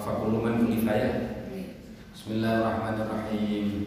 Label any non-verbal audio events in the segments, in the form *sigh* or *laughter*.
fakuluman kulifaya Bismillahirrahmanirrahim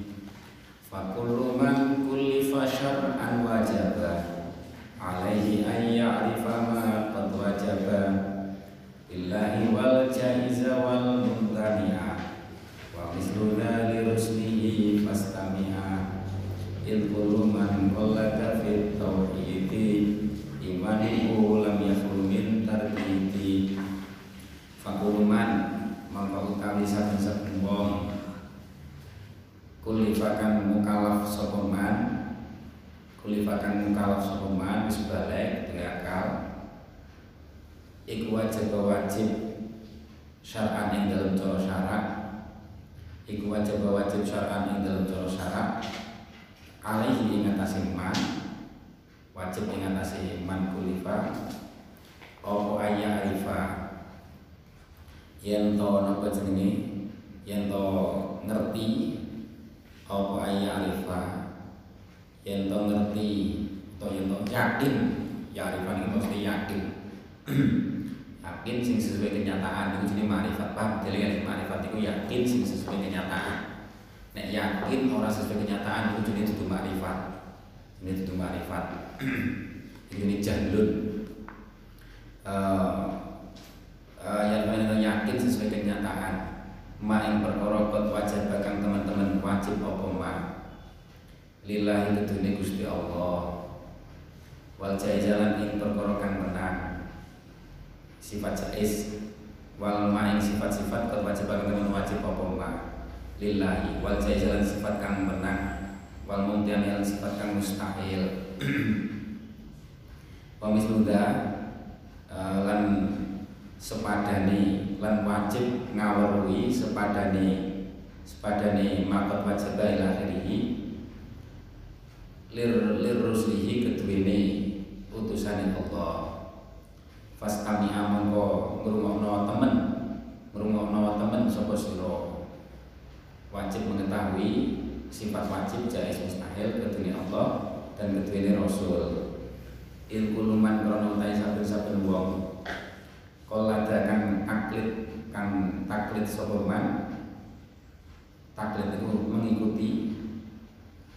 taklid itu mengikuti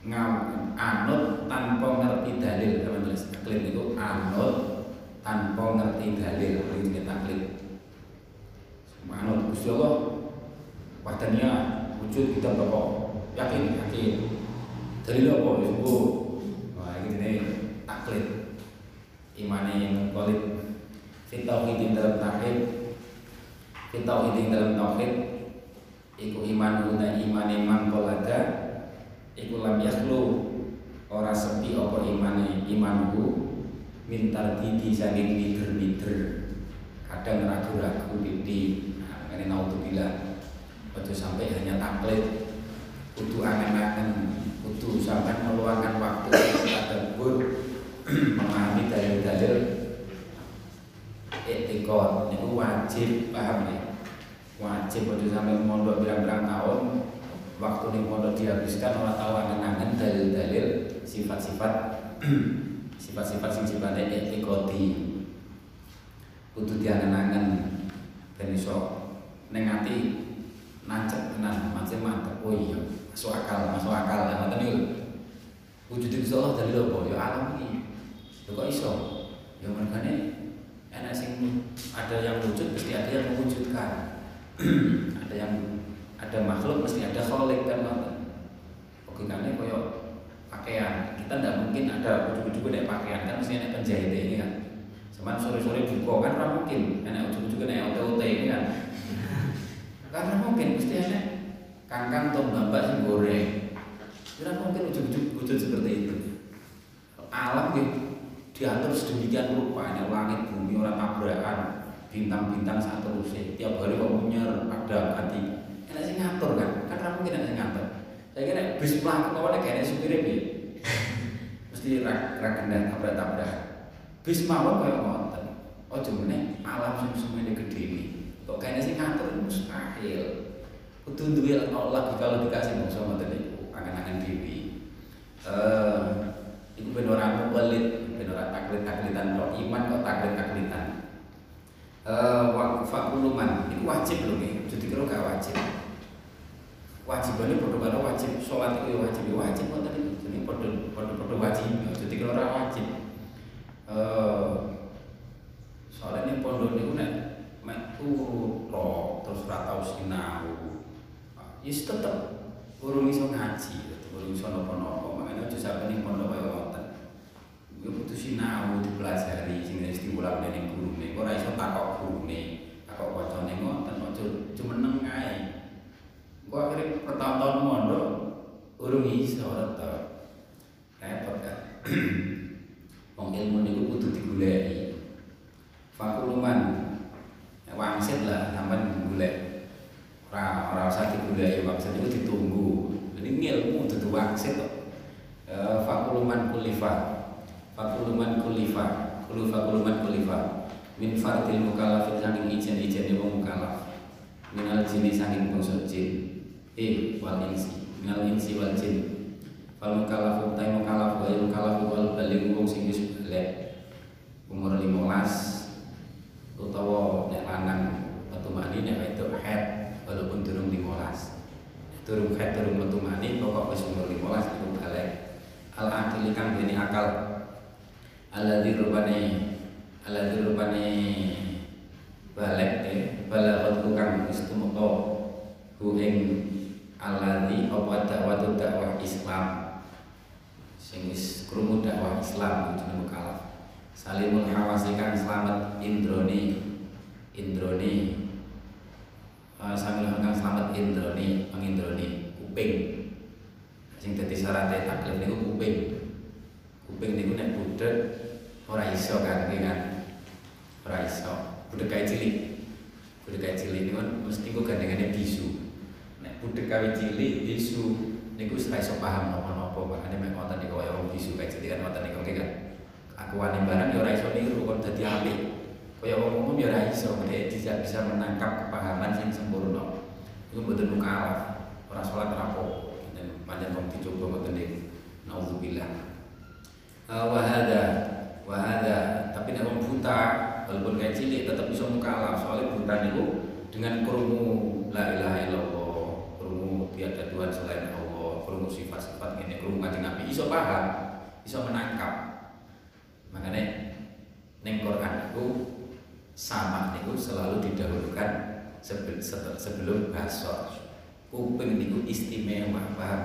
ngaw anut tanpa ngerti dalil. Teman tulis taklid itu anut tanpa ngerti dalil. Itu jenis taklid anut. Gusti Allah wadannya wujud kita bapak yakin yakin. Dalil apa? Itu wah ini taklid imane yang kolid fit tauhid dalam tauhid. Fit tauhid dalam tauhid iku iman guna iman iman kolada iku lam yakhlu. Ora sepi apa imane? Imanku mintar didi saking mider-mider. Kadang ragu-ragu didi. Nah, ini naudzubillah. Waktu sampai hanya taklid kudu angen-angen kudu sampai meluangkan waktu pada bur *clears throat* memahami dalil-dalil. Etikot itu wajib paham ya wajib waktu sampai mondok berang-berang tahun waktu di mondok dihabiskan orang tahu angen-angen dalil-dalil sifat-sifat *clears throat* sifat-sifat sing sifatnya etikoti kudu diangen-angen dan iso nengati nancep tenan macam mantep. Oh iya masuk akal masuk akal. Lah ngoten niku wujud itu Allah dalil apa? Ya alam iki. Lho kok iso? Ya mergane enak sing ada yang wujud mesti ada yang mewujudkan. *clears throat* ada yang ada makhluk mesti ada kholik kan ngoten. Logikane koyo pakaian. Kita tidak mungkin ada ujug-ujug nek pakaian kan mesti ada penjahit ini kan. Cuman sore-sore buka kan ora mungkin enak ujug-ujug nek OTOT ini kan. *laughs* Karena mungkin mesti ada kangkang atau mbak sing goreng. Tidak mungkin ujug-ujug wujud seperti itu. Alam gitu diatur sedemikian rupa ini langit bumi orang tabrakan bintang-bintang saat terus tiap hari kok punya ada ganti. Enak sih ngatur kan kan mungkin enak ngatur. Saya kira bis pelan kawan kayak supirnya bi mesti rak rak kena tabrak tabrak bis mawon kayak ngoten. Oh cuma alam semua ini gede ini. Kok kayaknya sih ngatur mustahil. Kudu duwe Allah kalau dikasih bangsa ngoten niku angan-angan dewi eh iku ben ora pelit ben ora taklid taklidan kok iman kok taklid taklidan eh fakuluman itu wajib loh nih jadi kalau gak wajib. Wajibannya pada karo wajib. Sholat itu wajib. Ya wajib kok tadi. Jadi pada pada pada wajib. Jadi kalau orang wajib. Eh soalnya pondok itu nek mek turu terus ora tau sinau. Ya tetep urung iso ngaji urung iso napa-napa. Makanya aja sampe ning pondok kaya ngoten ya butuh sinau dipelajari diulang dening gurune ora iso takok gurune takok kancane ngoten aja cumeneng ae gua akhirnya pertahun-tahun mondok urung iso tetep repot kan? *clears throat* Wong ilmu niku kudu digoleki min fardil mukallafin saking ijen-ijen wong mukallaf. Minal jini saking bangsa jin. Eh wal insi. Minal insi wal jin. Fal mukallafu ta mukallaf wa mukallafu wal baligh wong sing wis balik. Umur 15 utawa nek lanang metu mani nek itu head walaupun durung 15 durung head durung metu mani pokok wis umur 15 itu balik. Al akil kang dene akal. Alladzi rubane alladzi rubane balik te balagat kang wis tumeka hu ing apa dakwah dakwah Islam. Sing wis dakwah Islam itu mukallaf salimul hawasi kang selamat indroni indroni. Uh, sambil kang selamat indroni pengindroni kuping. Sing dadi syaratnya taklif niku kuping. Kuping niku nek budek ora iso kan kan ora iso. Budek kae cilik. Budek kae cilik niku mesti ku gandengane bisu. Nek budek kae cilik bisu niku wis ora paham napa-napa. Makane mek wonten niku kaya wong bisu kae cilik kan wonten niku nggih kan? Aku wani barang ya ora iso niru kon dadi apik kaya wong ya ora iso tidak bisa menangkap kepahaman sing sempurna. Iku mboten mukalaf ora salat rapo dan panjang wong dicoba mboten niku naudzubillah uh, wa hada wa hada tapi nek buta walaupun kayak cilik tetap bisa mukalaf soalnya buta niku dengan krungu la ilaha illallah krungu tiada Tuhan selain Allah krungu sifat-sifat ini krungu kanjeng Nabi iso paham iso menangkap. Makanya neng Quran itu sama niku selalu didahulukan sebelum, sebelum basor kuping niku istimewa paham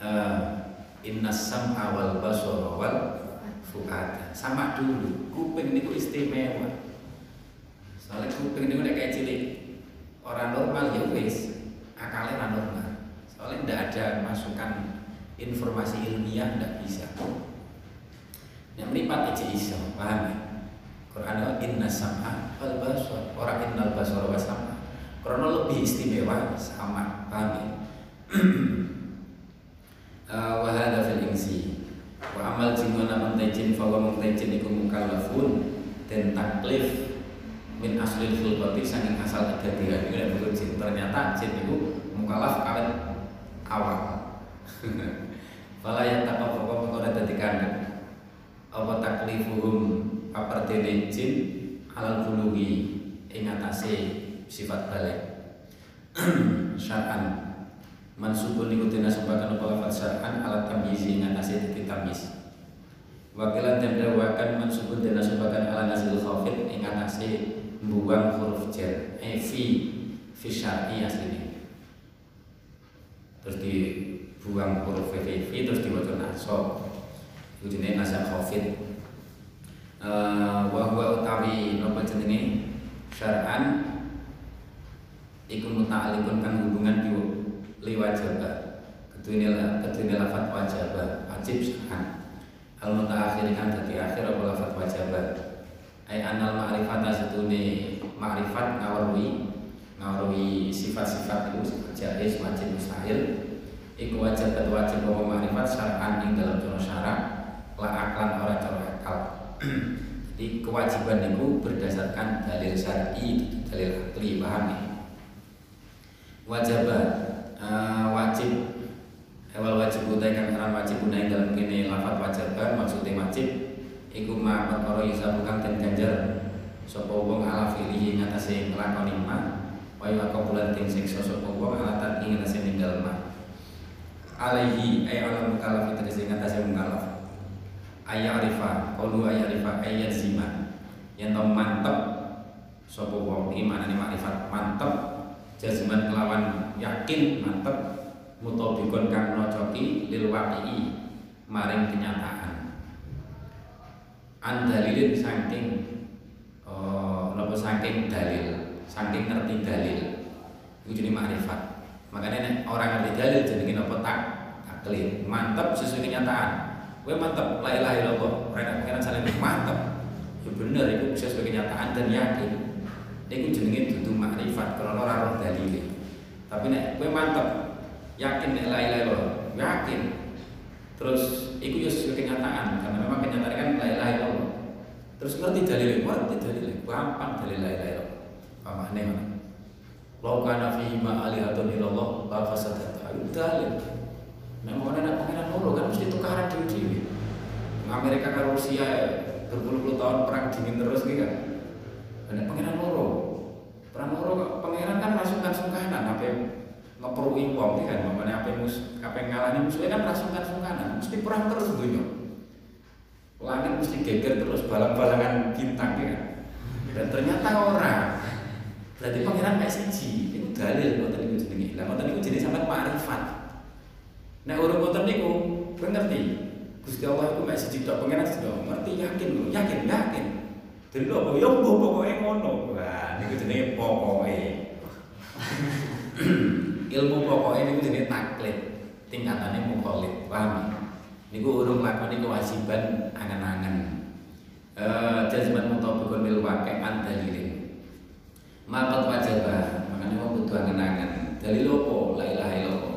uh, inna sam'a wal basara wal fuad sama dulu. Kuping niku istimewa. Soalnya kuping niku nek kayak cilik orang normal ya wis akalnya orang normal. Soalnya tidak ada masukan informasi ilmiah tidak bisa. Yang meripat aja iso paham ya? Quran itu inna sam'a wal basar. Orang innal basara wa sam'a. Karena lebih istimewa sama paham ya? *clears throat* Uh, wa amal jin wa muntajin fa wa muntajin iku mukallafun dan taklif min aslil khilqati saking asal kedadian ini nek jin. Ternyata jin itu mukallaf kawit awal. *laughs* Fala yang tak apa-apa ora dadi kandhang apa taklifuhum? Papardene jin? Alal bulugi ing atase sifat balik. *clears throat* Syar'an mansubun niku dina sebakan apa lafaz syar'an alat tamyizi ing atase dadi tamyiz. Wakilan dan dawakan mansubun dina sebakan ala nazil khafid ing atase mbuang huruf jar eh fi fi syar'i asline terus dibuang huruf fi fi terus diwaca nasab. Itu jenis nasa khafid. Uh, wa huwa utawi napa jenenge? Syar'an. Iku kan hubungan di liwajaba kedune la kedune lafat wajaba wajib syar'an al mutaakhir kan dadi akhir apa lafat wajaba ai anal ma'rifata setune ma'rifat ngawarwi ngawarwi sifat-sifat itu sifat wajib mustahil. Iku wajib wajib apa ma'rifat? Syar'an ing dalam cara syarak la aklan ora cara akal. *clears throat* Jadi kewajiban itu berdasarkan dalil syar'i dalil akli paham wajib uh, wajib. Awal wajib utai kan haram wajib utai dalam kini lafat wajib maksudnya wajib. Iku ma perkara isa bukan dan ganjar. Sapa wong ala filihi ngatasé nglakoni ma wa ya kabulan ting siksa sapa wong ala tan ing ngatasé ninggal ma. Alaihi ay ala mukallaf tegese ngatasé mukallaf. Ayya arifa qalu ayya arifa ayya zima yen to mantep sapa wong iki maknane makrifat mantep jazman kelawan yakin mantep. Mutobikon kang nocoki lil waqi'i maring kenyataan. Andalilin saking uh, nopo saking dalil. Saking ngerti dalil. Itu jadi makrifat. Makanya nek orang ngerti dalil jadi nopo tak taklid mantap sesuai kenyataan. Gue mantap la ilaha illallah mereka pengen saling mantap ya bener itu sesuai kenyataan dan yakin. Itu jenenge dudu makrifat karena ora roh dalil tapi nek gue mantap yakin nek la ilaha illallah yakin. Terus itu ya sesuai kenyataan karena memang kenyataan kan la ilaha illallah terus ngerti dalil ngerti dalil gampang dalil la ilaha illallah pamane mana Lau kana fihi ma alihatun ilallah la fasadat ayu dalil. Memang ada pengiran loro kan mesti tukaran di dewi Amerika ke Rusia berpuluh-puluh tahun perang dingin terus gitu kan? Ada pengiran loro perang loro pengiran kan rasukan sungkanan apa ngeperui wong kan mamane apa mus apa ngalani musuhnya kan rasukan sungkanan mesti perang terus dunia. Langit mesti geger terus balang-balangan bintang ya kan. Dan ternyata orang berarti pangeran kayak siji itu dalil ngoten niku jenenge. Lah ngoten niku jenenge sampean makrifat. Nek urung ngoten niku kowe ngerti. Gusti Allah itu siji tok pangeran tok ngerti yakin yakin yakin Lho apa yo pokoke ngono wah niku jenenge pokoke *clears throat* ilmu pokoknya niku jenenge taklid tingkatannya mukholid paham niku urung lakoni kewajiban angan-angan eh jazman mutabikun bil waqi'an dalilin Makat wajibah, makanya mau butuh angen-angen. Dalil opo, la ilaha illallah.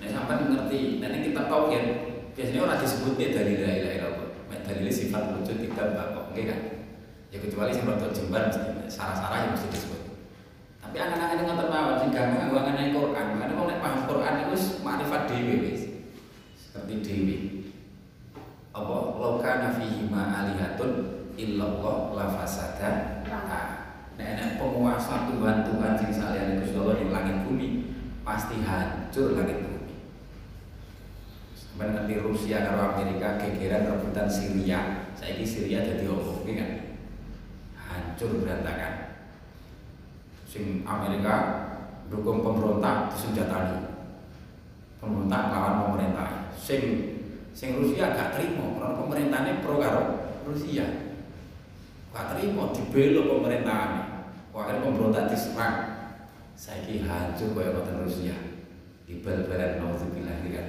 Nek sampai ngerti, nanti kita tauhid, biasanya orang disebut dia dari la ilaha illallah. Dalil sifat wujud tidak bakok, oke kan? Ya kecuali sing rada jembar sarah-sarah yang mesti disebut. Tapi angen-angen ngoten mawon sing gampang angen Quran. Makanya mau nek paham Quran itu wis makrifat dhewe wis. Seperti dhewe. Apa lokana fihi ma alihatun illallah la fasada. Nah, Nenek penguasa Tuhan-Tuhan sing saliyane Gusti Allah di langit bumi pasti hancur langit bumi. Sampai nanti Rusia karo Amerika gegeran rebutan Syria. Saiki Syria jadi opo kan? Hancur berantakan. Sing Amerika dukung pemberontak disenjatani. Pemberontak lawan pemerintah. Sing sing Rusia gak terima karena pemerintahnya pro karo Rusia. Gak terima dibelo pemerintahan. Akhirnya pemberontak diserang. Saya ki hancur kaya kota Rusia. Di bal-balan nauzubillah kan.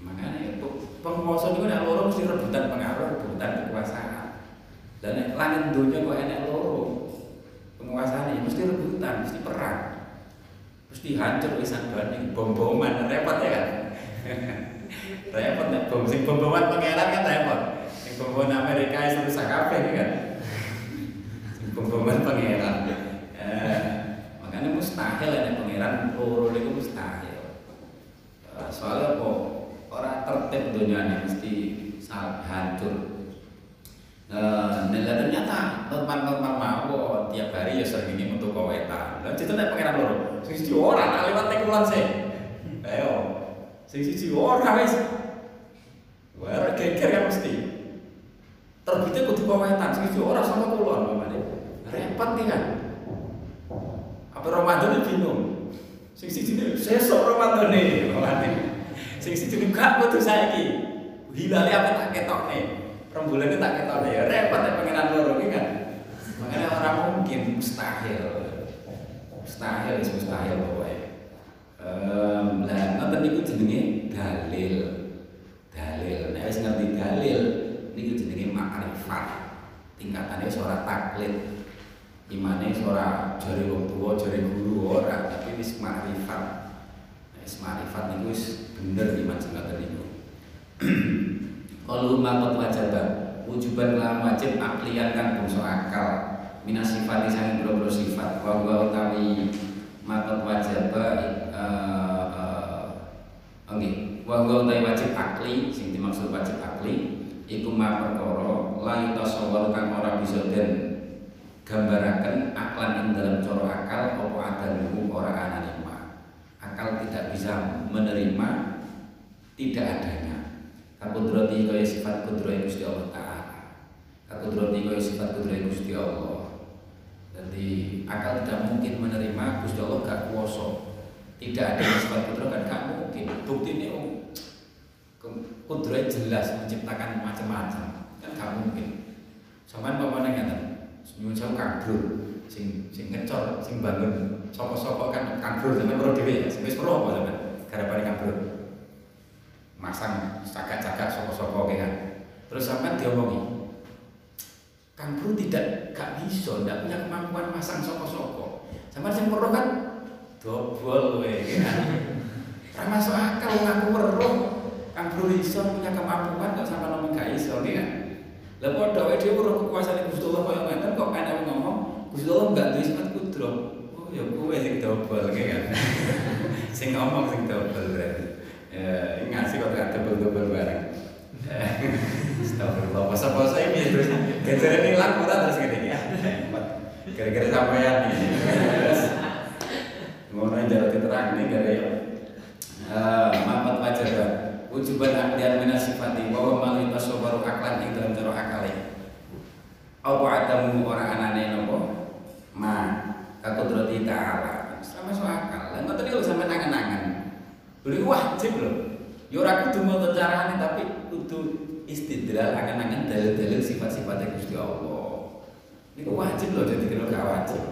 Makanya penguasa itu nek loro mesti rebutan pengaruh, rebutan kekuasaan. Dan nek langit dunia kok enek loro. Penguasaan mesti rebutan, mesti perang. Mesti hancur wisan banding bom-boman repot ya kan. *laughs* repot nek bom sing bom-boman pangeran kan repot. Sing bom-boman Amerika itu rusak kabeh kan *laughs* pemboman pangeran eh, makanya mustahil ada pangeran loro itu mustahil eh, soalnya kok orang tertib dunia ini mesti hancur nah ternyata normal-normal mau tiap hari ya sering ini untuk kawetan dan itu nek pangeran loro sing siji ora nak lewat tekulan sih. Ayo sing siji ora wis. Wah, geger kan mesti. Terbitnya kudu kawetan, sing siji ora sama kulon mamane repot nih kan? Apa Ramadan bingung? Sing siji ini sesok Ramadan nih sing siji gak butuh saya ki hilali apa tak ketok nih rembulan tak ketok nih ya repot ya pengenan loro ini kan. Makanya orang mungkin mustahil. Mustahil is mustahil pokoknya. Um, lah nonton itu jenenge dalil. Dalil. Nek wis ngerti dalil niku jenenge makrifat. Tingkatannya seorang taklid. Imane ora jari wong tua, jari guru ora, tapi wis makrifat. Wis makrifat wis bener iman sing ngoten. *clears throat* Kalau mangkot wajib wujuban wajib aklian kan bangsa akal. Minas sifat sang boro sifat. Wa wa utawi mangkot wajib eh nggih. Wa wa utawi wajib akli sing dimaksud wajib akli iku ma perkara la yutasawwar kang ora bisa den gambaraken aklan ing dalam coro akal apa adamu ora anane akal tidak bisa menerima tidak adanya kakudrati kaya sifat kudrati Gusti Allah taala. Kakudrati kaya sifat kudrati Gusti Allah. Jadi akal tidak mungkin menerima Gusti Allah gak kuasa. Tidak ada sifat kudrati kan gak mungkin. Bukti ini oh, kudrati jelas menciptakan macam-macam. Kan gak mungkin. Sampean apa ngeten nyuwun sewu kabur sing sing ngecor sing bangun sapa-sapa kan kabur sampean perlu dhewe ya. Wis perlu apa sampean garapane masang cagak-cagak sapa-sapa kan terus sampean diomongi kabur tidak gak bisa ndak punya kemampuan masang sapa-sapa sampean sing perlu kan dobol kowe kan ora masuk akal ngaku weruh kabur iso punya kemampuan kok sampean ngomong gak iso kan lah padha wae dhewe ora kekuasaan Gusti Allah koyo ngeten kok kan ngomong Gusti Allah enggak duwe sifat kudro. Oh ya kowe sing dobel kan. *laughs* sing ngomong sing dobel berarti. Ya ngasih kok gak dobel-dobel bareng. Astagfirullah, poso-poso ini terus gejar ini laku terus gini ya. Gara-gara sampean ini. Ngono jalan terang nih gara ya. Uh, mamat wajar wujuban aklian minas sifati bahwa malih tasobaru aklan ing dalam cara akale apa adamu orang anane nopo ma kakudrati ta'ala sama so akal lan ngoten iki sampe nangan-nangan beli wajib lho ya ora kudu maca carane tapi kudu istidlal angan-angan dalil-dalil sifat-sifat Gusti Allah niku wajib lho jadi kira gak wajib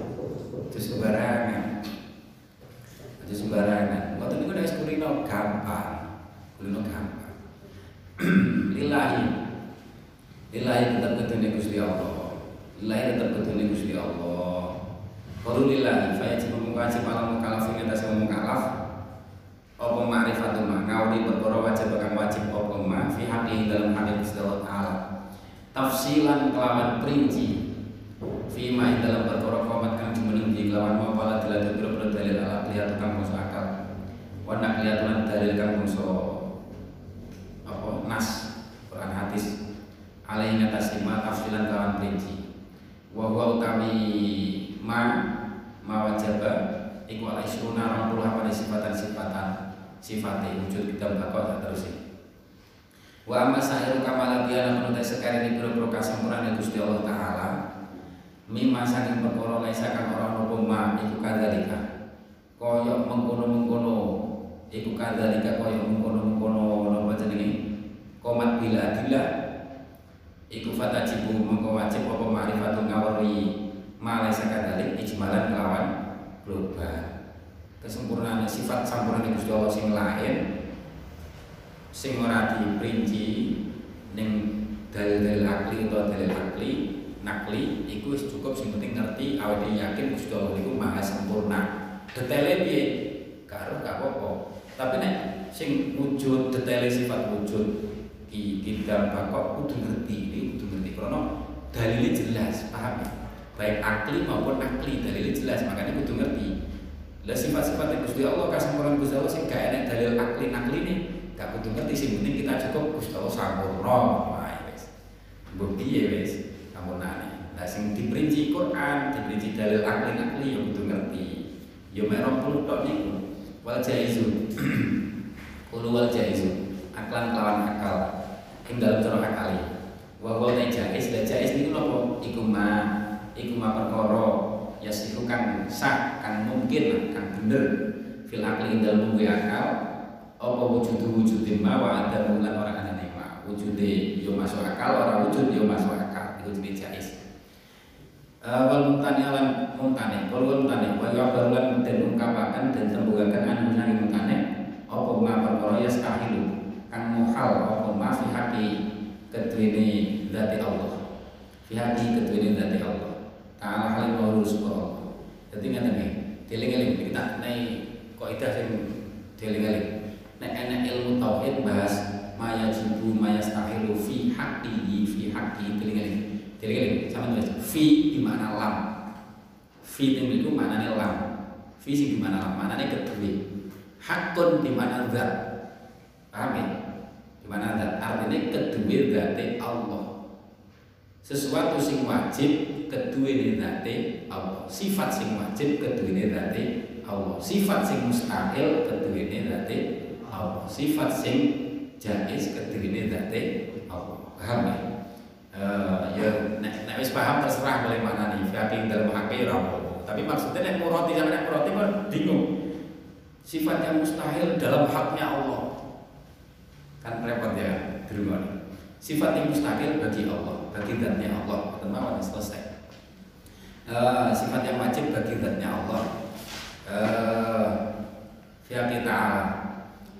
itu sembarangan itu sembarangan ngoten niku nek kurino gampang Kulo gampang. *clears throat* Lillahi. Lillahi tetap ketune Gusti Allah. Lillahi tetap ketune Gusti Allah. Qalu lillahi fa yajib mengkaji malam mukalaf ing atas mukalaf. Apa ma'rifatu ma? Ngauli perkara wajib kang wajib apa ma? Fi haqqi dalam hak Gusti Allah taala. Tafsilan kelawan perinci. Fi ma? Dalam perkara komat kang jumeneng di kelawan pala dilatih biro dalil ala kelihatan kang masuk akal. Wa nak kelihatan dalil kang masuk apa? Nas Quran hadis. Alaihi ngatasi ma? Tafsilan kawan perinci. Wa huwa utami ma? Ma wajaba iku ala isruna rong puluh apa sifatan-sifatan sifatnya wujud kita bakal terus Wa amma sa'iru kamala biana menurut sekali ini biro-biro kasempurnaan Gusti Allah Ta'ala Mima saking perkara laisa kang ora nopo ma iku kadzalika. Koyok mengkono-mengkono iku kadzalika koyok mengkono-mengkono napa jenenge? Komat bila bila iku fatajibu mengko wajib apa ma'rifatun ngawari. Malaisa kadalik ijmalan kelawan global kesempurnaan sifat sampurna Gusti Allah sing lain sing ora diperinci ning dalil-dalil akli atau dalil akli nakli iku wis cukup sing penting ngerti awake yakin Gusti Allah iku maha sempurna. Detailnya piye? Karo gak apa-apa. Tapi nek sing wujud detailnya sifat wujud di kita bakok kudu ngerti ini kudu ngerti. Karena dalilnya jelas paham ya? Baik akli maupun akli dalilnya jelas makanya kudu ngerti lah sifat-sifat yang Gusti Allah kasempurnaan Gusti Allah sing gak enak dalil akli nakli ini gak kudu ngerti sing penting kita cukup Gusti Allah sampurna wae wis. Mbok piye wis? Sampurnane lah sing diperinci Quran diperinci dalil akli nakli ya kudu ngerti. Ya mek 20 tok niku wal jaizu. *clears throat* Kulo wal jaizu. Aklan kelawan akal. Ing dalam cara akali. Wa wa jais la jais niku napa iku ma iku ma perkara ya kang sah kang mungkin kang bener. Fil akli ing dalam munggu akal apa wujud wujud ma ada mulan orang ana ma. Wujude yo masuk akal ora wujud yo masuk akal. Itu jenis jais. Uh, wal mutani alam mutani wal wal mutani wal yabarulan dan ungkapakan dan tembugakan anu nang mutani apa ma perkara ya sekahilu kang muhal apa ma fi hati kedwene zati Allah. Fi hati kedwene zati Allah ta'ala wa Allah jadi ngene iki dieling-eling. Kita nai kaidah sing dieling-eling. Nek enak ilmu tauhid bahas maya jibu maya stahilu fi haqqihi fi haqqi dieling-eling. Dieling-eling. Sama tulis fi di mana lam. Fi itu maknanya lam. Fi sing di mana lam maknanya kedua hakun di mana zat. Paham ya? Gimana artinya kedua berarti Allah. Sesuatu sing wajib keduwene zate Allah. Sifat sing wajib keduwene zate Allah. Sifat sing mustahil keduwene zate Allah. Sifat sing jais keduwene zate Allah. Paham ya? Uh, ya nek wis paham terserah boleh mana nih. Tapi dalam hakik ya tapi maksudnya nek murati sama nek bingung. Sifat yang mustahil dalam haknya Allah. Kan repot ya rumah Sifat yang mustahil bagi Allah, bagi zatnya Allah, teman selesai. Uh, sifat yang wajib bagi zatnya Allah. Uh, kita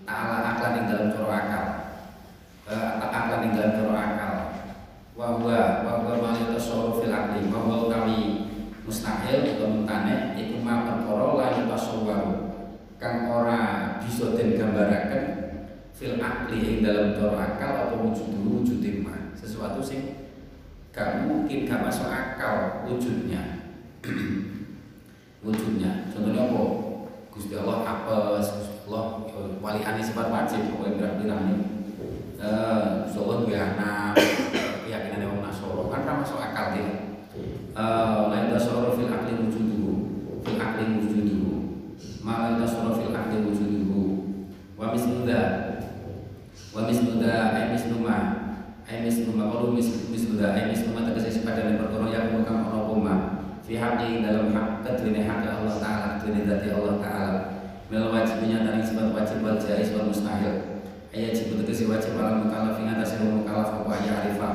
Ta'ala aklan yang dalam coro akal. Uh, aklan yang dalam coro akal. Wahwa wahwa mali tasawuf fil akli. Utawi mustahil atau mentane iku ma perkara la tasawwur kang ora bisa den gambaraken fil akli dalam coro akal atau wujud wujud sesuatu sing gak mungkin gak masuk akal wujudnya *clears throat* wujudnya. Contohnya apa? Gusti Allah apa Gusti Allah ya, wali ani sifat wajib pokoknya bilang-bilang nih eh Gusti Allah dua anak *clears throat* keyakinan yang nasoro kan kan masuk akal dia eh lain dasoro fil akli wujud dulu fil akli wujud dulu malah dasoro fil akli wujud dulu wa misludah wa misluda ay misluma ay misluma kalau mis misluda ay misluma tegese sepadane perkara yang kang koma fi haqqi dalam hak kedene hak Allah taala kedene zati Allah taala. Mel wajib nyatani sifat wajib wal jaiz wal mustahil. Ayat jibu tegese wajib ala mukallaf ing atase mukallaf apa ya arifah.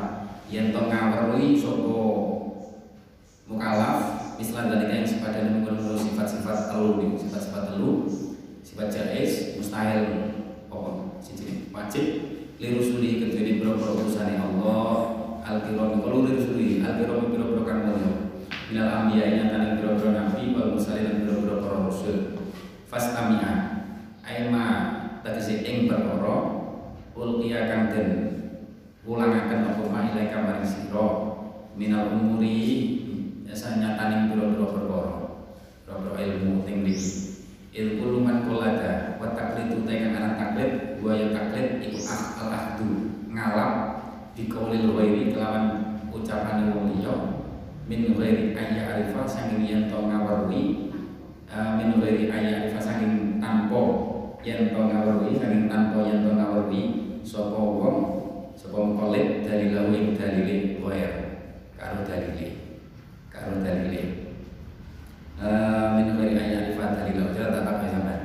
Yen to ngaweruhi sapa mukallaf mislan dalika yang sepadane mengkono sifat-sifat telu sifat-sifat telu sifat jaiz mustahil wajib. Lirusuli kedene boro-boro utusane Allah al-kiram kalau lirusuli al-kiram boro-boro kan mulya minal anbiya ing antane boro-boro nabi wal mursalin lan boro-boro para rasul. Fastamia aima tegese ing perkara ulqiya kang den ulangaken apa ma ilaika maring sira. Minal umuri sanyataning boro-boro perkara. Boro-boro ilmu ing mriki ilmu luman kolada wa taklidu tekan anak taklid gua yang taklid iku al ahdu. Ngalam di kaulil wairi kelawan ucapan wong liya min ghairi ayya arifa sanging yen to ngawarui uh, min ghairi ayya arifa sanging tanpa yen to ngawarui sanging tanpa yen to ngawarui sapa wong sapa kolid dari lawi dalile wair karo dalile karo dalile Eh, min ghairi an ya'rifa dalil jalan sampean. Sampean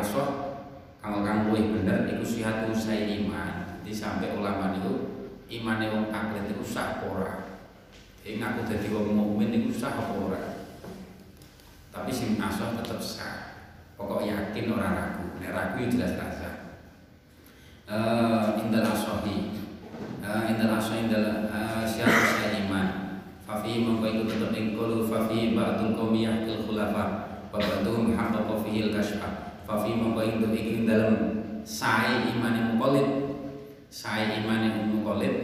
aswah kalau kang luwih bener iku sihatu saya iman. Di sampai ulama itu imane wong taklit itu sah ora? Jadi ngaku dadi wong mukmin iku sah ora? Tapi sing aswah tetap sah. Pokok yakin orang ragu. Nek ragu jelas rasa uh, indal aswahi. Uh, indal aswahi indal uh, siapa saya iman. Fafi mongko itu tetap ing qalu fafi ba'dul qaumi yahkil khulafa wa ba'duhum haqqaqa fihi fafi mongko itu iki dalam sai iman muqallid. Sai iman muqallid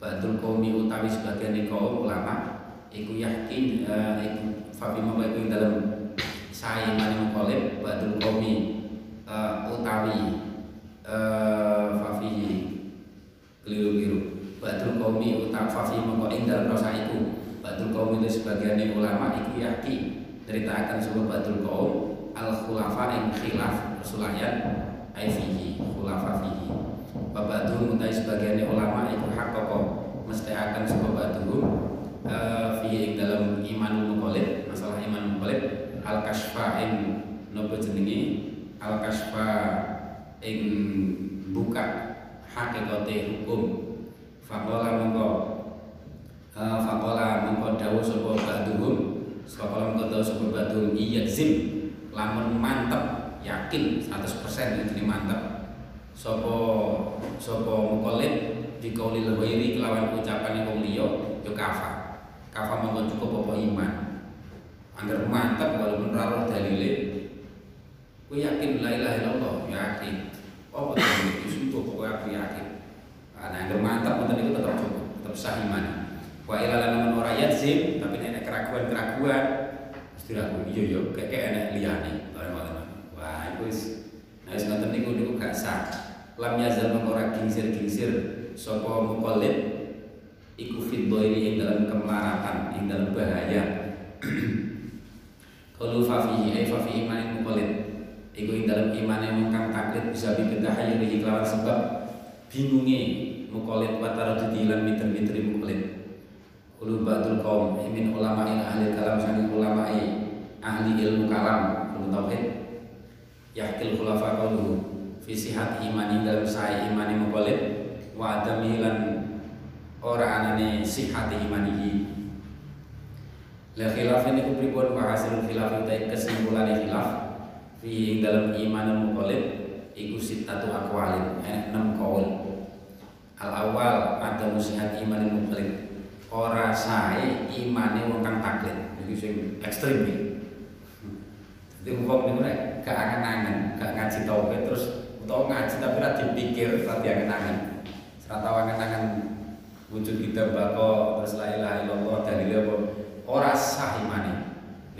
ba'dul qaumi utawi sebagian kaum ulama iku yakin uh, iku fafi mongko itu dalam sai iman muqallid ba'dul qaumi uh, utawi uh, fafi keliru-keliru. Badul kaumi utak fafi mongko ing dalem rasa iku Badul kaum itu sebagian ulama iku yakin ceritakan sebuah badul kaum al khulafa ing khilaf persulayan ai fihi khulafa fihi. Babadul mutai sebagian ulama iku hakoko mesti akan sebuah badul uh, fihi ing dalam iman muqallid masalah iman muqallid al kasfa ing nopo jenenge al kasfa ing buka hakikate hukum. Fakola mongko uh, fakola mongko dawuh sapa ba'duhum fakola mongko dawuh sapa iya zim lamun mantep yakin 100% ini mantep sapa muqallid di kauli lewairi kelawan ucapan wong liya yo kafa kafa mongko cukup apa iman angger mantep walaupun ora dalile Gue yakin la ilaha illallah, yakin. Oh, betul itu sumpah pokoknya aku yakin. Nah, yang mantap untuk itu tetap cukup, tetap sah iman. Wa ila lan ora yazim, tapi nek keraguan-keraguan mesti ragu. Iya iya, kayak kayak enek liyane. Wah, itu wis nah wis ngoten niku niku gak sah. Lam yazal mengora gingsir-gingsir sapa muqallid iku fit ing dalam kemelaratan, ing dalam bahaya. Kalau fafihi ay fafihi iman muqallid Iku ing dalam iman yang kang taklid bisa bibitahayu di kelawan sebab bingungnya mukolit watara lan miter-miteri mukolit Ulu ba'dul kaum imin ulama ahli kalam sani ulama ahli ilmu kalam ilmu tauhid. Yahkil khulafa qauluhu fi sihat imani dalam saya imani mukolit wa adami lan ora anane sihati imanihi la khilafin iku pripun wa hasilul khilaf utai kesimpulan khilaf. Fi dalam iman muqallid iku sitatu aqwalin eh, enam kaul. Al awal ada musihat iman muqallid ora sae imane wong kang taklid. Iki sing ekstrem iki. Jadi wong niku nek gak angen-angen gak ngaji tauhid terus utawa ngaji tapi ora dipikir ora diangen-angen. Ora tau angen-angen wujud kita bako terus la ilaha illallah dalile apa? Ora sah imane.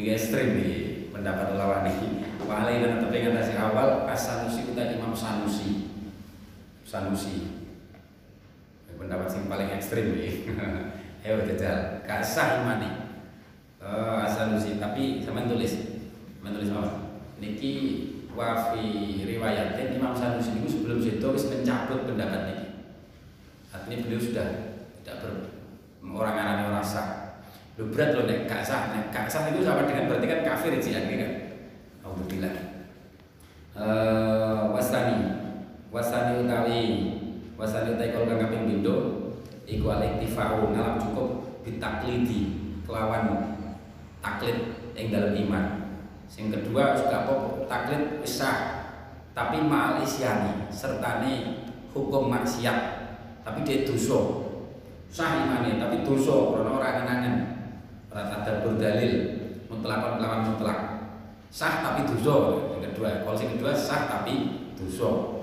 Iki ekstrem iki pendapat lawan iki Wali dan tapi ngatasi awal As-Sanusi uta Imam Sanusi. Sanusi. Pendapat yang paling ekstrim ya *laughs* ayo jajal. Kasah imani uh, As-Sanusi tapi sama tulis. Menulis apa? Niki wafi riwayatin Imam Sanusi itu sebelum itu wis mencabut pendapat niki. Artinya beliau sudah tidak ber orang orang orang sah. Lu berat loh nek. Gak sah nek. Gak sah itu sama dengan berarti kan kafir sih kan. Alhamdulillah. Uh, wasani. Wasani utawi wasani utawi kalau kang kaping pindho iku al-iktifa'u ngalam cukup ditaklidi kelawan taklid yang dalam iman. Sing kedua juga apa? Taklid sah tapi ma'al isyani sertane hukum maksiat. Tapi dia dosa. Sah imane tapi dosa karena orang kenangan ora ada berdalil mutlak lawan mutlak. Sah tapi dosa. Yang kedua kalau yang kedua sah tapi dosa.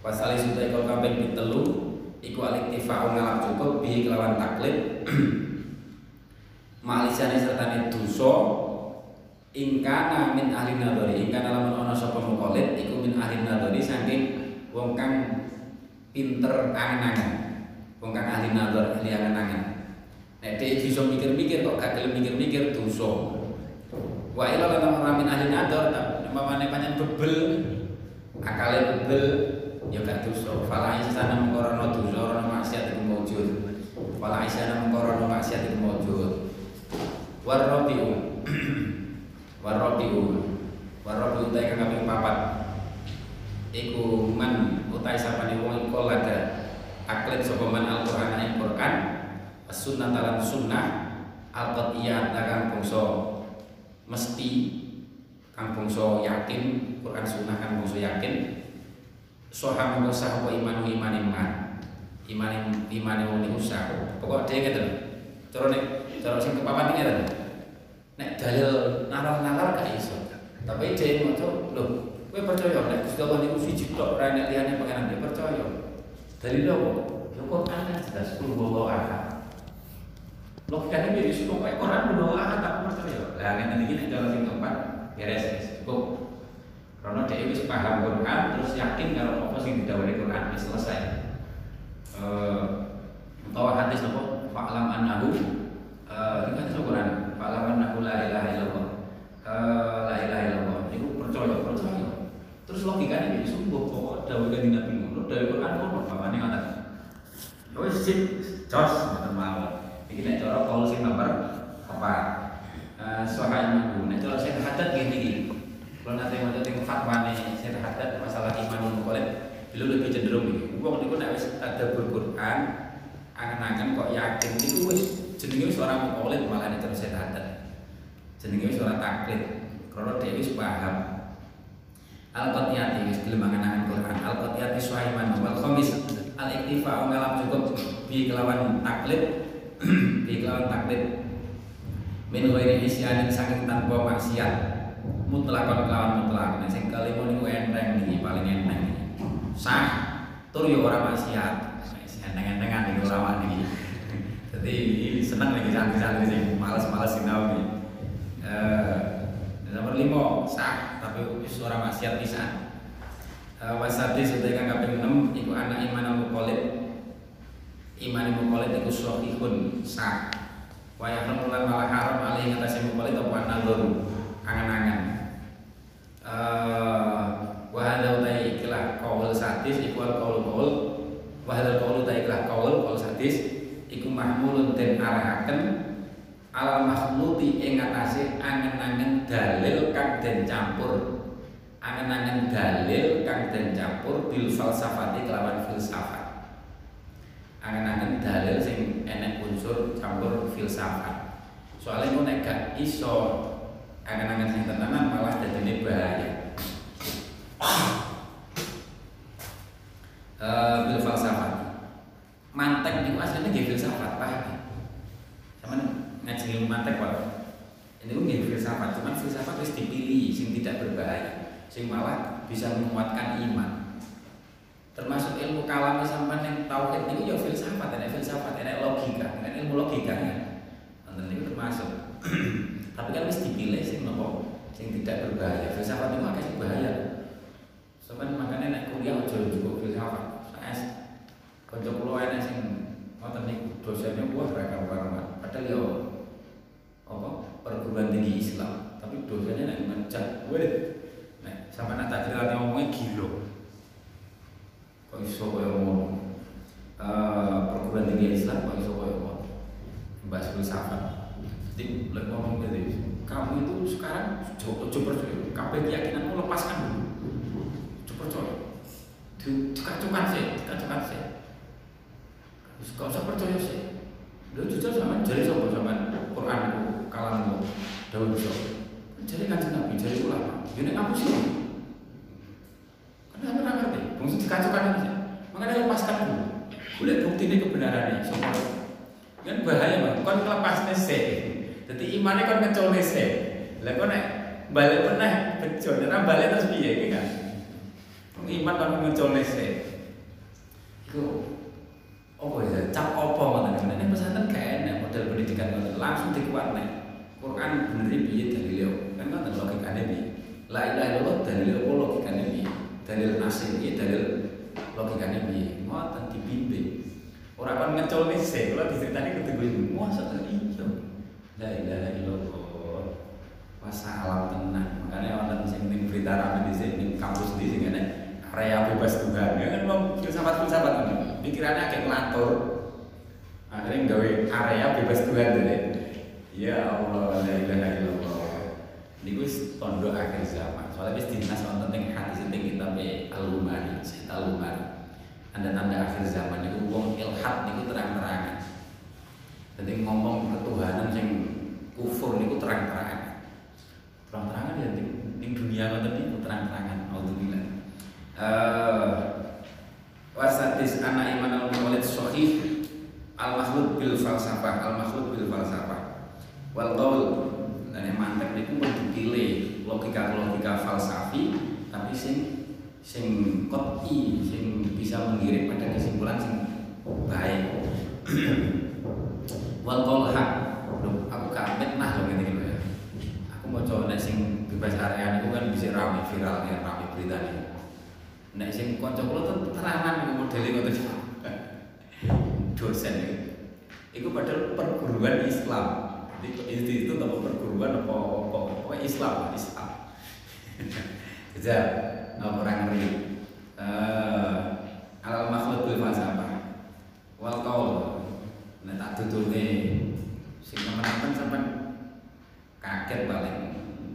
Pasal sudah kalau kambing ditelu iku aliktifa'u ngalap cukup bi kelawan taklid. *clears throat* Malisane sertane dosa ingkana min ahli nadori ingkana lamun ana sapa mukallid iku min ahli saking wong kang pinter angen-angen. Wong kang ahli nador ahli angen-angen. Nek dhek bisa mikir-mikir kok gak gelem mikir-mikir dosa. Wa ila ora min ahli nador umpamane pancen bebel akale bebel ya gak dosa. Fala isana mengkorono dosa ora maksiat iku maujud fala isana mengkorono maksiat iku maujud warrabiu *clears throat* warrabiu warrabiu utai kang kaping papat. Iku man utai sapane wong iku lada. Aklet sapa man Al-Qur'an ing Qur'an? Sunnah dalam sunnah al-qatiyah kang bangsa. Mesti kang bangsa yakin Quran sunnah kang bangsa yakin soha mongko sah apa iman iman iman iman wong niku sah. Pokok dhewe ngeten cara nek cara sing kepapat ngeten nek dalil nalar-nalar gak iso. Tapi dhewe maca lho kowe percaya? Nek Gusti Allah niku siji tok ora nek liyane pangeran dia percaya. Dalil apa? Ya kok ana jelas kul wallahu ahad logikanya jadi cukup kayak Quran ahad aku percaya? Lah ngene iki nek cara sing keempat beres cukup karena dia wis paham Quran terus yakin kalau apa sing didhawuhi Quran wis selesai. Eh utawa hadis apa? Fa'lam annahu eh ini kan Quran? Fa'lam annahu la ilaha illallah. Eh la ilaha illallah. Itu percaya percaya. Terus logikanya jadi sungguh pokok dawuh kanjeng Nabi ngono dawuh Quran ngono bapakne ngoten. Wis sip jos ngoten mawon. Iki nek cara kaul sing nomor 4 soal iman nek cara sing hadat gini iki kalau nanti mau tentang fatwa nih saya terhadap masalah iman mukallaf beliau lebih cenderung ini uang niku nek wis ada Quran angen-angen kok yakin niku wis jenenge wis ora mukallaf malah nek terus saya terhadap jenenge wis taklid karena dia wis paham. Al-Qatiyati wis gelem angen-angen Quran. Al-Qatiyati suaiman wal khamis. Al-iktifa ngalam cukup. Bi kelawan taklid *clears throat* bi kelawan taklid. Min ghairi isyanin saking tanpa maksiat mutlakon kelawan mutlak? Nek sing kelima niku enteng niki paling enteng sah tur yo ora maksiat. Enteng-entengan niku ulama niki. Jadi ini seneng nih santri-santri sing males-males sinau nih eh nomor lima sah tapi wis ora maksiat pisan. Eh wasati sudah kang kaping 6 iku anak iman mukallid iman mukallid iku sahihun sah. Wa yahrum lan malah haram alih ngatasi mukallid apa nazar angan-angan wa hadza utai ikilah qaul sadis iku al qaul qaul wa hadza qaul utai ikilah qaul qaul sadis. Iku mahmulun den arahaken ala makhluti ing atase angen-angen dalil kang den campur. Angen-angen dalil kang den campur bil falsafati kelawan filsafat. Angen-angen dalil sing enek unsur campur filsafat. Soalnya mau nek iso angen-angen sing tenanan malah dadine bahaya. Uh, bil falsafat mantek niku asline nggih filsafat paham sama ngaji mantek wae ini pun nggih filsafat cuman filsafat wis dipilih sing tidak berbahaya sing malah bisa menguatkan iman. Termasuk ilmu kalam sampean yang tauhid niku ya filsafat ada filsafat ada logika kan ilmu logikanya. Nanti niku termasuk tapi kan wis dipilih sing nopo? Sing tidak berbahaya. Filsafat itu sing bahaya sampean makanya nek kuliah aja cukup filsafat. Saes kanca kula enek sing ngoten niku dosennya wah mereka karuan padahal yo apa? Perguruan tinggi Islam. Tapi dosennya nek mencet weh nek sampean tak cerita ngomongnya gila. Kok iso kaya ngono? Uh, perguruan tinggi Islam kok iso kaya ngono? Bahas filsafat jadi lek ngomong gitu kamu itu sekarang coba percaya kabeh keyakinanmu lepaskan dulu coba percaya dikacukan sih dikacukan sih gak usah percaya sih lu jujur sama jadi sama sama Quran itu kalammu Daud bisa jadi kanjeng Nabi jadi ulama ini kamu sih Kenapa nggak ngerti? Mungkin dikacukan aja. Makanya lepaskan dulu. Boleh bukti ini kebenarannya. Semua. Kan bahaya bang. Kon lepas nese. Jadi imannya kon ngecol nese. Lah nek balik pernah bejo. Karena balik terus biaya gitu kan. Iman kon ngecol nese. Itu. Oh ya, cap opo ngoten. Nek pesantren gak enak model pendidikan langsung dikuat nih Quran bener piye dalile kan ngoten logikane piye la ilaha illallah dalile apa logikane piye dalil nasib piye dalil logikane piye ngoten dibimbing ora kon ngecul sih kalau diceritani kudu gue masa iya la ilaha illallah. Wasalam tenang. Makanya orang sing ning berita rame di sini kampus di sini kan area bebas Tuhan. Ya kan mau filsafat filsafat ini. Pikirannya agak ngelantur akhirnya gawe area bebas Tuhan jadi ya Allah la ilaha illallah. Ini gue tondo akhir zaman. Soalnya wis dinas wonten ing hati sing kitab al-Lumari saya al-Lumari tanda-tanda akhir zaman itu wong ilhad niku terang-terangan jadi ngomong ketuhanan yang kufur niku terang-terangan. Terang-terangan ya di dunia ngoten niku terang-terangan auzubillah uh, wasatis anak iman al mawlid sahih al makhluk bil falsafah al makhluk bil falsafah. Wal qaul dan yang mantep niku pun dipilih logika-logika falsafi tapi sing sing koti sing bisa mengirim pada kesimpulan sing baik *clears throat* wal qaul aku kamet nah lo ngene ya aku mau coba nek sing bebas area itu kan bisa rame viral ya rame berita nih Nek sing kanca kula tuh terangan modele ngoten. Dosen itu. Iku padahal perguruan Islam. Jadi institut apa perguruan apa apa, apa Islam, Islam. *laughs* Apa orang ngeri. Eh, al makhluk bil falsafah. Wal qaul. Nek tak tutune sing teman-teman sampean kaget paling.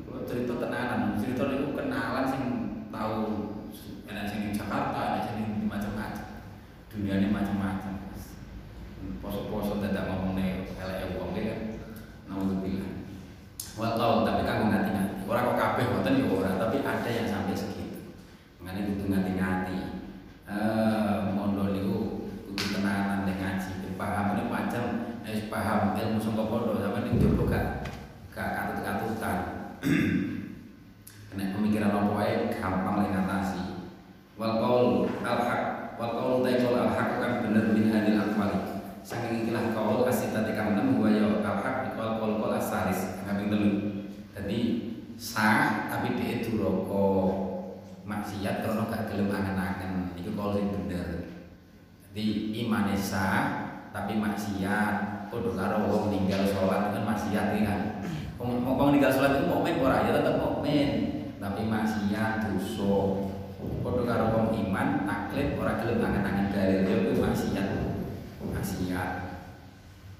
Kalau cerita tenanan, cerita niku kenalan sing tahu ada sing Jakarta, ada sing macam-macam. Dunia ini macam-macam. Poso-poso tidak ngomong nih elek wong kan. Nauzubillah. Wal qaul tapi kanggo ngati-ngati. Ora kok kabeh wonten ya ora, tapi ada yang sampai segitu. Mengenai kudu ngati-ngati. Eh mondo niku kudu tenanan ning ngaji. Paham ini macam wis paham ilmu sangka podo sampe ning jopo gak gak katut-katutan. Kena pemikiran apa wae gampang ngatasi wal qaul al haq wal qaul taikul al haq kan bener min hadil aqwali saking ikilah qaul asita tekam enam wa ya al haq wal qaul qaul asalis kaping telu dadi sah tapi dhek duraka maksiat karena gak gelem angen-angen iku qaul sing bener jadi imane sah tapi maksiat padha karo wong ninggal salat kan maksiat kan wong ninggal salat itu mukmin ora ya tetep mukmin tapi maksiat dosa Padha karo wong iman taklid ora gelem angen-angen dalil yo kuwi maksiat. Maksiat.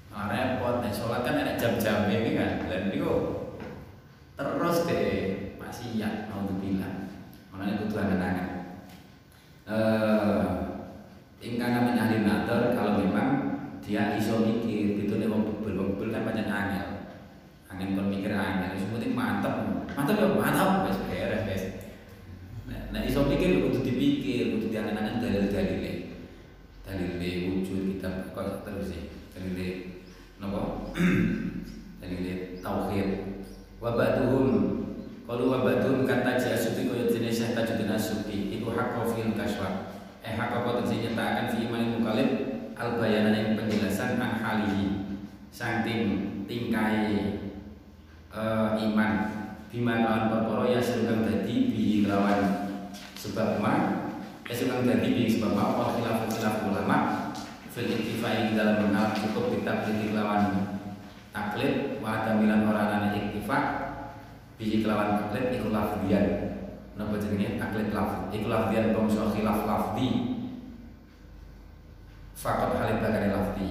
Nah, repot nek salat kan ada jam-jam ini kan. Lah niku terus deh maksiat naudzubillah. Makanya kudu angen-angen. Eh ingkang min ahli nadar kalau memang dia iso mikir gitu nek wong bebel wong kan pancen angel. Angin kon mikir angel, wis penting mantep. Mantep ya mantap wis beres wis. Nah, iso pikir kudu dipikir, kudu diangen-angen dalil-dalile. Dalile wujud kita kok terus sih. Dalile napa? *clears throat* dalile tauhid. Wa ba'duhum qalu wa ba'duhum kata jasuti koyo jenis Syekh Tajuddin Asyuti iku hakka fil kaswa. Eh kok sing nyatakan fi iman mukalib al bayanan yang penjelasan an halihi. Saking tingkai uh, iman bima lawan perkara ya sedang dadi bi lawan sebab ma ya sedang dadi bi sebab ma apa khilaf khilaf ulama fil iktifai dalam menal cukup kita kritik lawan taklid wa tamilan orang ane iktifa bi lawan taklid iku lafdian napa jenenge taklid lafd iku lafdian bangsa khilaf lafdi. Fakot halid lafdi.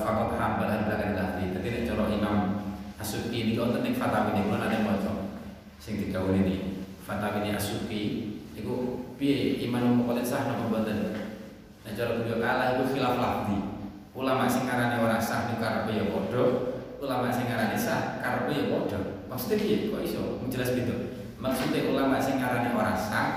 Fakot ham belakang lafdi. Jadi nek cara imam Asuki ini tentang fatwa ini kalau ada moco sing tiga ini fatwa ini Asuki itu piye? Iman mukallaf sah nopo mboten? Nah cara beliau kalah itu khilaf lafzi ulama sing ngarani ora sah niku karepe ya padha. Ulama sing ngarani sah karepe ya padha. Maksudnya piye? Kok iso? Jelas gitu maksudnya ulama sing ngarani ora sah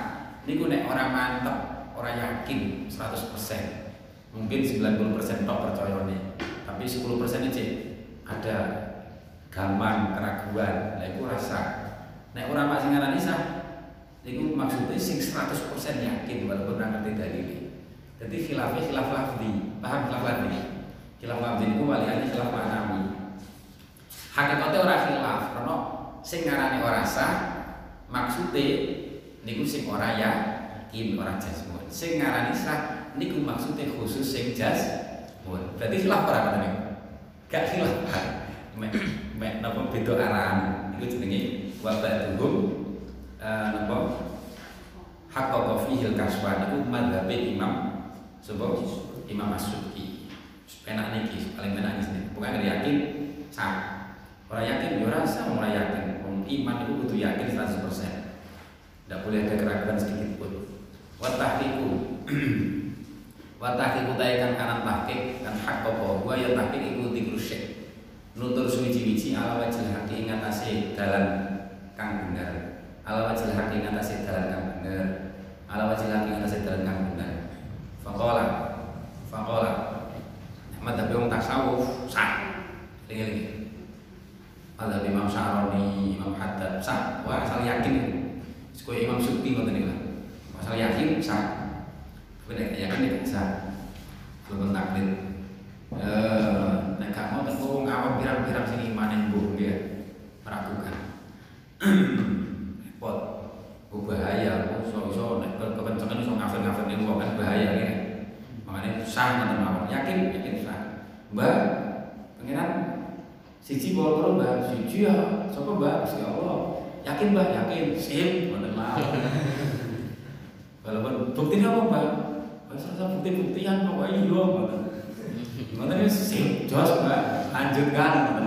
niku nek ora mantep ora yakin 100% mungkin 90% tok percayane tapi 10% aja ada gampang keraguan. Lah itu rasa nek ora masih ngarani sah niku maksudnya sing 100% yakin walaupun ora ngerti dalile. Jadi khilafnya khilaf lafzi. Paham khilaf lafzi? Khilaf lafzi niku waliyane khilaf ma'nawi. Hakikate ora khilaf karena sing ngarani ora sah maksude niku sing ora yakin ora jasmun. Sing ngarani sah niku maksude khusus sing jasmun. Berarti khilaf ora ngoten niku. Gak khilaf. Mek mek napa beda arahan. Niku jenenge wa ba'duhum eh napa haqqaqa fihi al-kaswa niku madzhab Imam Sebab Imam Asyuki Penak niki paling penak ini Bukan yakin sah Orang yakin ya rasa orang yakin Iman itu butuh yakin 100% Tidak boleh ada keraguan sedikit pun. Watahkiku *clears throat* Watahkiku tayakan kanan tahkik Kan hak kopo Gua ya tahkik itu dikrusik Nutur suwici-wici ala wajil haki ingatasi dalam kang benar Ala wajil haki ingatasi dalam kang benar Ala wajil haki ingatasi dalam kang benar Fakola Fakola Madhab yang tasawuf Sah. Lingi-lingi Madhab Imam Syaroni Imam Haddad Sah Wah asal yakin Sekolah Imam Suki Ngerti nih Asal yakin Sah Tapi nek yakin tidak sah Belum taklid Eh, nek gak mau tentu ngawam pirang-pirang sing imanen mbuh dia meragukan. *clears throat* Repot. Oh bahaya, oh iso iso nek kepencengan iso ngafir-ngafir ning wong kan bahaya ya. Makanya sah ngoten mawon. Yakin, yakin sah. Mbak, pengiran siji bawa loro Mbak, siji ya. Sapa Mbak? Gusti Allah. Yakin Mbak, yakin. Sip, ngoten mawon. Walaupun *laughs* bukti apa Mbak? Masa bukti-buktian kok iya ngoten. Ngoten wis sip, jos Mbak. Lanjutkan ngoten.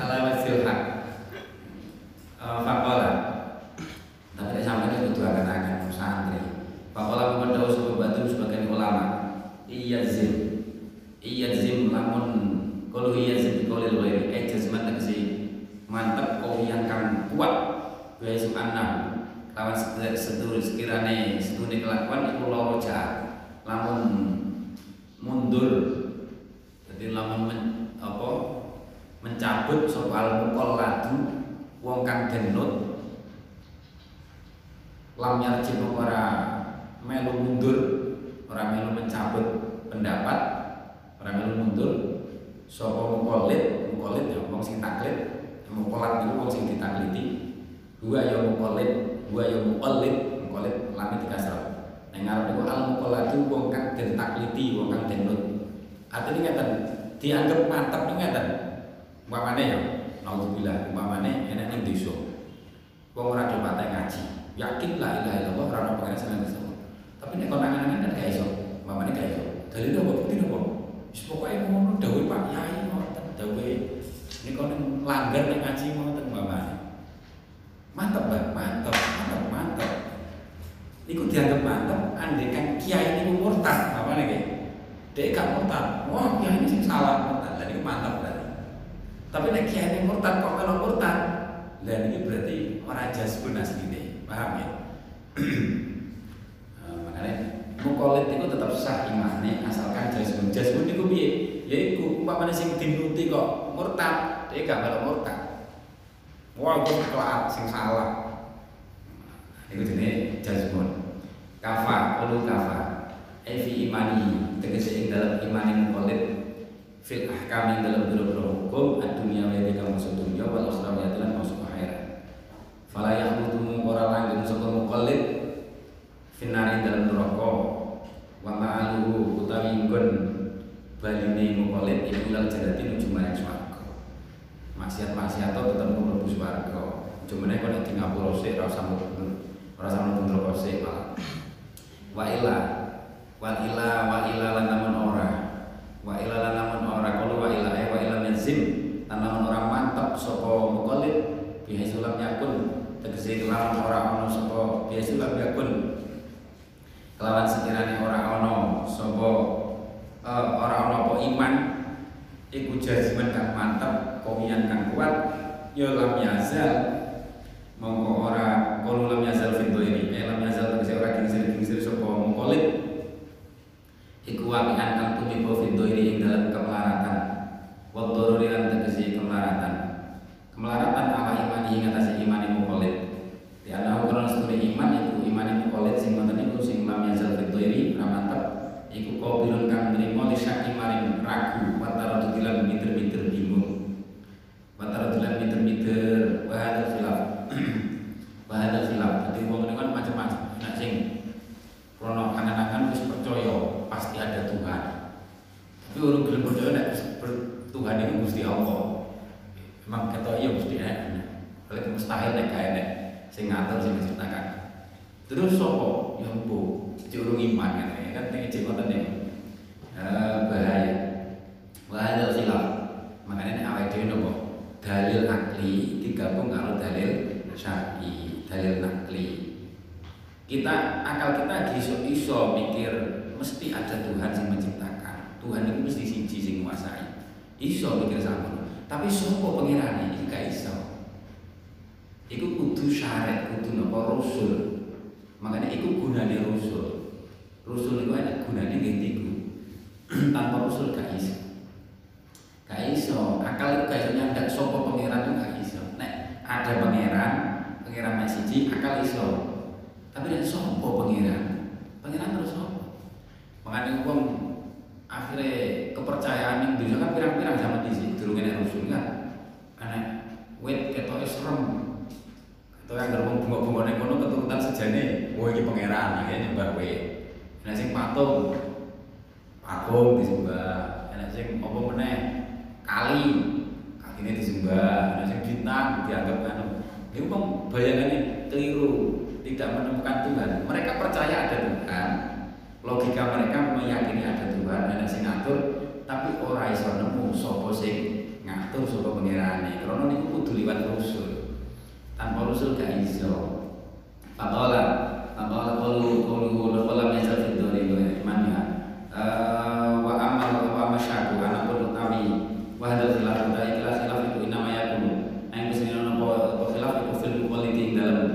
Alamat silhak. Fakola Tapi sampai ini butuh akan-akan santri Fakola sebuah batu sebagian ulama Iya zim Iya zim lamun Kalau iya zim dikolil wairi Eh jazman tegesi Mantep kau yang kan kuat. Biaya subhanah Lawan sedur sekiranya Sedune kelakuan Iku loro jahat. Lamun mundur. Jadi lamun men, apa mencabut soal mukol ladu wong kang denut lam yarji ora melu mundur ora melu mencabut pendapat ora melu mundur sapa mukolit mukolit ya wong sing taklid. Mukolat itu wong sing ditakliti dua ya mukolit dua ya mukolit mukolit lam dikasar. Nang ngarep niku al mukolatu wong kang den takliti wong kang denut artinya ngeten dianggap mantap niku ngeten. Umpamane ya naudzubillah umpamane enek ning desa. Wong ora do ngaji. Yakin la ilaha illallah ora ono pengen seneng desa. Tapi nek kon nangan kan gak iso. Umpamane gak iso. Dalil apa? Bukti apa wis pokoke ngono dawuh Pak Yai ngoten. Dawuh nek kon langgar nek ngaji ngoten umpamane mantap Mbak. Mantap mantap mantap Iku dianggap andai kan kiai ini murtad, apa nih Dia gak murtad, wah kiai ini sing salah murtad, dan itu mantap berarti. Tapi nek kiai ini murtad kok kalau murtad, dan ini berarti orang jazbun asline, paham ya? *clears throat* mukolit itu tetap sah imane asalkan jazbun. Jazbun itu piye? Yaiku umpamane sing dinuti kok murtad, dia gak kalau murtad. Wah, gue kelar sing salah. Itu jenis jazmun Kafa, kulu kafa Evi imani Tegesi ing dalam imani mukolit Fil ahkam yang dalam biro-biro hukum Ad-dunia wa yadika masuk dunia Wal ukhra wa yadilan masuk akhirat Fala yahmudu mungkora langgeng mukolit Finari dalam neraka Wa ma'aluhu utawi ingkun Baline mukolit Iku ilal jadati nuju marang swarga. Maksiat-maksiat tetap mlebu swarga. Cuma nek kok di ngapura sik ora usah ora sama kontrol kose malah. Wa ila wa ila wa ila lan namun ora. Wa ila lan namun ora. Kalau wa ila eh wa ila yazim lan namun ora mantap sapa mukallid biha sulam yakun. Tegese kelawan ora ono sapa biha sulam yakun kelawan sekiranya ora ono sapa uh, ora ono apa iman iku jaziman kang mantap komian kang kuat ya lam yazal. Mongko ora kalau lam yazal fil ini eh lam yazal tegese ora kingsir kingsir sapa mongkolit iku waqian kang tumiba fil ini ing dalam kemelaratan. Wa daruri lan kemelaratan. Kemelaratan ala iman ing atas iman mongkolit di ana ukuran setune iman iku iman mongkolit sing wonten iku sing lam yazal fil ini ora mantep iku qabilun kang nrimo li syaki maring ragu wa taraddulan miter-miter bingung. Wa taraddulan miter-miter wa hadal khilaf. *clears throat* Hadal khilaf. Dadi wong kan macam-macam. Nek sing krono kangen-kangen wis percaya pasti ada Tuhan. Tapi orang gelem percaya nek Tuhan itu Gusti Allah. Emang kata iya mesti enak kalau mustahil nek kae sing ngatur sing menciptakan terus sopo yang bu curung iman kan ya kan nek cek ngoten nih bahaya. Bahaya silap makanya nek awake dhewe nopo dalil akli digabung karo dalil syar'i dalil akli kita akal kita iso iso mikir mesti ada Tuhan yang menciptakan. Tuhan itu mesti siji sing menguasai iso mikir sama. Tapi sopo pengirane iki gak iso Iku kudu syariat, kudu nopo rasul. Makanya iku gunane rasul. Rasul itu ada gunane ngendiku. *clears throat* Tanpa rasul gak iso. Gak iso, akal itu gak iso nyandak sapa pangeran itu gak iso. Nek ada pangeran, pangeran siji akal iso. Tapi nek sapa pangeran? Pangeran terus sapa? Makanya wong akhirnya kepercayaan yang dunia kan pirang-pirang zaman di sini dulu kena rusuh kan karena wet ketok serem Tuh yang gerbong bunga-bunga ning kono keturutan sejane, oh iki pangeran, akhirnya nyembah kowe. Enak sing patung, patung disembah. Enak sing apa meneh kali, kakine disembah. Enak sing bintang dianggap anu. Iku kok bayangane keliru, tidak menemukan Tuhan. Mereka percaya ada Tuhan. Logika mereka meyakini ada Tuhan, ada sing ngatur, tapi ora iso nemu sapa sing ngatur sapa pangerane. Karena niku kudu liwat rusul tanpa rusul gak iso Faqala Faqala qalu qalu qala min zati dori iman ya wa amal wa masyaku ana pun utawi wa hadal khilaf ta ikhlas khilaf itu inama yakunu aing bisa ngono apa khilaf itu fil muqallidin dalam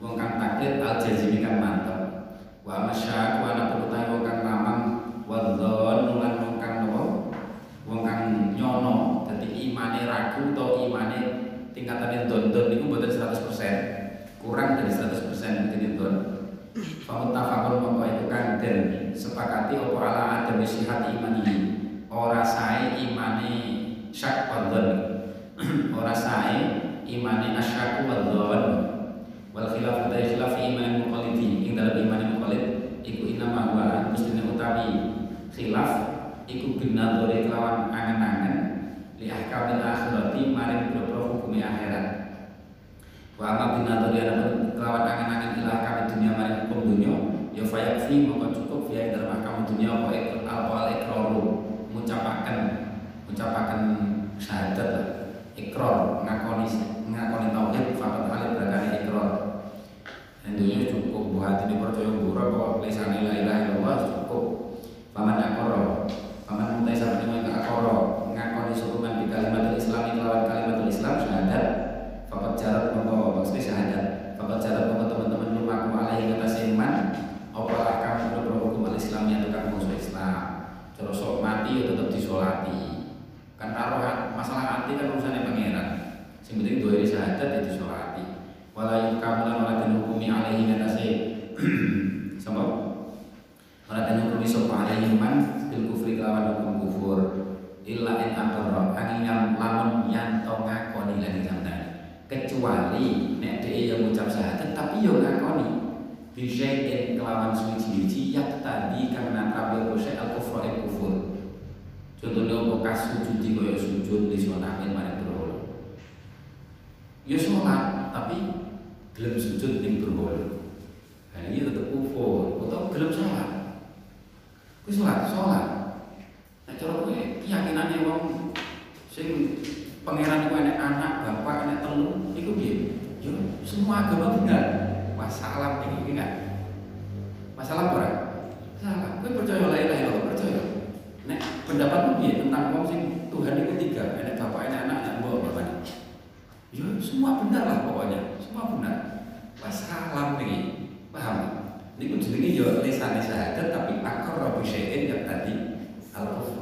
wong kang taklid al jazimi kang mantep wa masyaku ana pun utawi wong kang mamang wa dhon lan wong kang nopo wong kang nyono dadi imane ragu atau imane tingkatannya don-don itu buatan 100% kurang dari 100% mungkin don Famutafakun mongko itu kan dan sepakati opo ala ada hati iman ini ora sae imane syak wadon *clears throat* ora sae imane asyaku wadon wal khilaf dari khilaf iman muqallidi. Ing dalam iman muqallid iku inama wa muslimin utawi khilaf iku binadore kelawan angen-angen. Li ahkamil akhirati maring hukumi akhirat. Wa amma ana kelawan angen-angen ila ahkam dunia maring hukum dunia ya fayakfi maka cukup ya dalam ahkam dunia apa al ikraru ngucapaken ngucapaken syahadat lah. Ikrar ngakoni ngakoni tauhid fakat alif berkali ikrar dan dunia cukup buat ini percaya bura kok lisan la ilaha illallah cukup. Paman akoro paman mutai sampai dengan akoro ngakoni suruman di kalimat Islam lawan kalimat Islam syahadat. Fakat jarak mengko maksudnya syahadat. Fakat jarak mengko teman-teman lumaku alaihi kata iman. Apalah kamu udah berhukum al Islam yang tukang musuh Islam. Terus sok mati ya tetap disolati. Kan taruh masalah hati kan urusannya pangeran. Yang penting dua syahadat ya disolati. Walau kamu lan wala hukumi alaihi kata *clears throat* sama wala hukumi sopa alaihi man bil kufri kelawan hukum kufur illa in aqarra angin yang lamun yanto ngakoni lagi sampean kecuali nek dhek yang ngucap syahadat tapi yo ngakoni. Bisyai'in kelawan suci-suci yak tadi karena kabeh kose al kufur al kufur. Contohnya apa? Kasujud di koyo sujud di sonamin mari berholo ya sholat tapi gelem sujud ning berholo nah ini tetap kufur atau gelem sholat. Kuwi sholat sholat Cara kowe keyakinane wong sing pangeran iku enek anak, bapak enek telu, iku piye? Yo semua agama benar. Masalah iki enggak. Masalah ora? Salah. Kowe percaya la ilaha illallah, percaya. Nek pendapatmu piye tentang wong sing Tuhan iku tiga, enek bapak, enek anak, enek mbok bapak. Yo semua benar lah pokoknya, semua benar. Masalah iki. Paham? Niku jenenge yo lisan syahadat tapi akar rabu syai'in yang tadi al-kufra.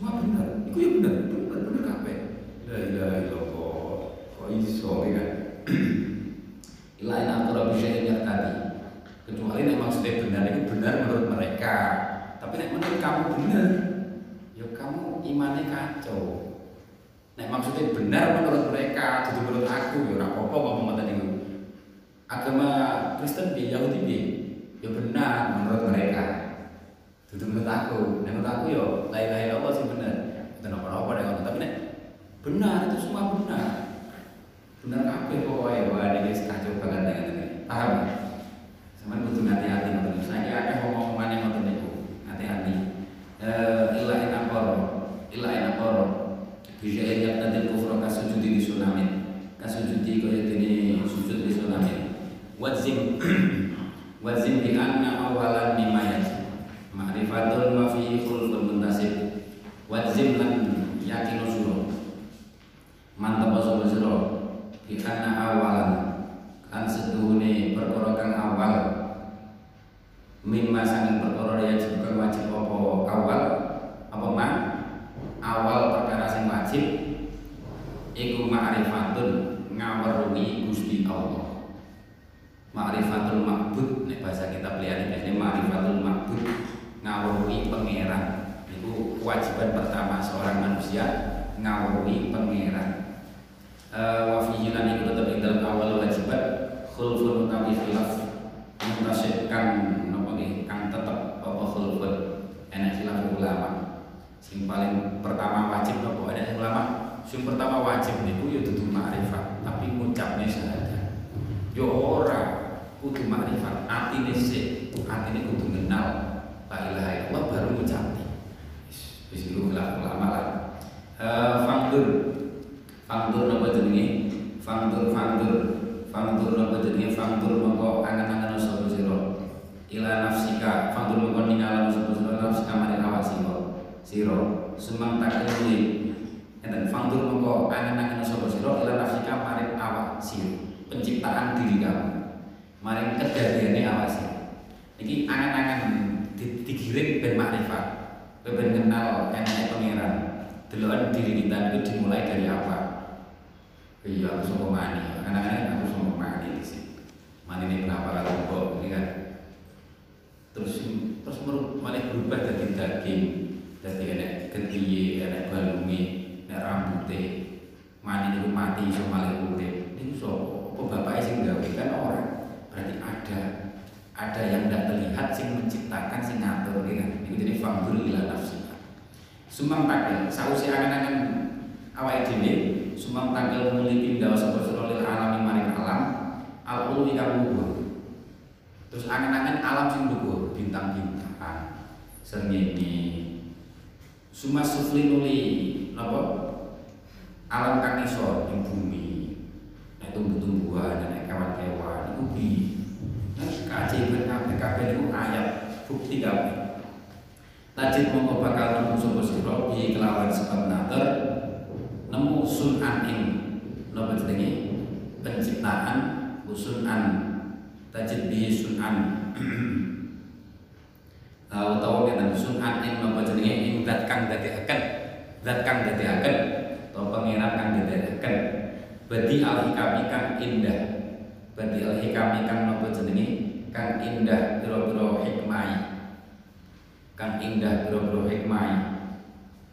Semua benar. Iku ya benar, benar benar kabeh. La ilaha illallah. Kok iso ya? Ila in aqra bi syai'in tadi. Kecuali nek maksudnya benar itu benar menurut mereka. Tapi nek menurut kamu benar, ya kamu imannya kacau. Nek maksudnya benar menurut mereka, jadi menurut aku ya ora apa-apa ngomong tadi Agama Kristen bi Yahudi ya benar menurut mereka. Itu menurut aku, nek menurut aku ya la ilaha illallah sih benar. Itu apa-apa deh tapi nek benar itu semua benar. Benar kabeh pokoknya wah ini kacau banget dengan ini. Paham? Sama butuh hati-hati ngoten. Saya ada ngomong-ngomongan yang ngoten niku. Hati-hati. Eh ilahin aporo. Ilahin aporo. Bisa yang tadi kufur kasujudi di tsunami. Kasujudi kaya ini sujud di tsunami. Wadzim *clears throat* Wadzim bi anna awalan mimayat. Ma'rifatul ma fi khulful muntasib. Wadzim lan yakin sura. Mantap sapa sira. Anna awalan. Kan seduhune perkara kang awal. Mimma sanging perkara ya kang wajib apa awal? Apa man awal perkara sing wajib iku ma'rifatun ngaweruhi Gusti Allah. Ma'rifatul ma'bud. Nek bahasa kita pelihara biasanya ma'rifatul ma'bud ngaweruhi pangeran. Itu kewajiban pertama seorang manusia ngaweruhi pangeran. Uh, wa fihi lan iku tetep ing dalam awal wajibat khulfun utawi khilaf muntasib kang napa nggih kang tetep apa khulfun. Enak khilaf ulama. Sing paling pertama wajib napa? Enak ulama sing pertama wajib niku ya dudu makrifat tapi ngucapne syahadat. Yo ora kudu makrifat. Atine sik atine kudu kenal la ilaha illallah baru wis iku khilaf ulama lah. Uh, fangdur fangdur napa jenenge? Fangdur fangdur fangdur napa jenenge? Fangdur mongko angan-angan sapa sira. Ila nafsika. Fangdur mongko ningalan sapa sira nafsika mari awak sira. Sira. Sumang takrimi enten fangdur mongko angan-angan sapa sira ila nafsika mari awak sira. Penciptaan diri kamu. Mari kedadiane awak sira. Iki angan-angan digiring ben makrifat. Ben kenal enak pangeran. Delokan diri kita itu dimulai dari apa? Iya aku sama mani. Anak-anak aku sama mani sini. Mani ini berapa kali kok ini kan? Terus terus malah berubah dari daging. Dari enak getiye enak balungi enak rambutnya mani itu mati so malah urip. Ini so apa bapaknya sing gawe? Kan orang. Berarti ada ada yang tidak terlihat sing menciptakan sing ngatur gitu itu jadi fangdur ila nafsi. Sumang takil sausi angan-angan awake dhewe sumang takil muli pindah sapa sira lil alami maring alam al ulu kang terus angan-angan alam sing luhur bintang-bintang srengenge. Suma sufli nuli napa? Alam kang ing bumi. Nek tumbuh-tumbuhan nek kewan-kewan iku bi kajiban kabeh niku ayat bukti kabeh. Tajid mongko bakal nemu sapa sira bi kelawan sebab nater? Nemu sunan ing napa jenenge? Penciptaan usunan tajid bi sunan? *clears throat* Utawa kena sunan ing napa jenenge? Ing zat kang dadekaken. Zat kang dadekaken utawa pangeran kang dadekaken badi al hikami kang indah badi al hikami kang napa jenenge kang indah pira-pira hikmah. Kang indah biro-biro hikmah.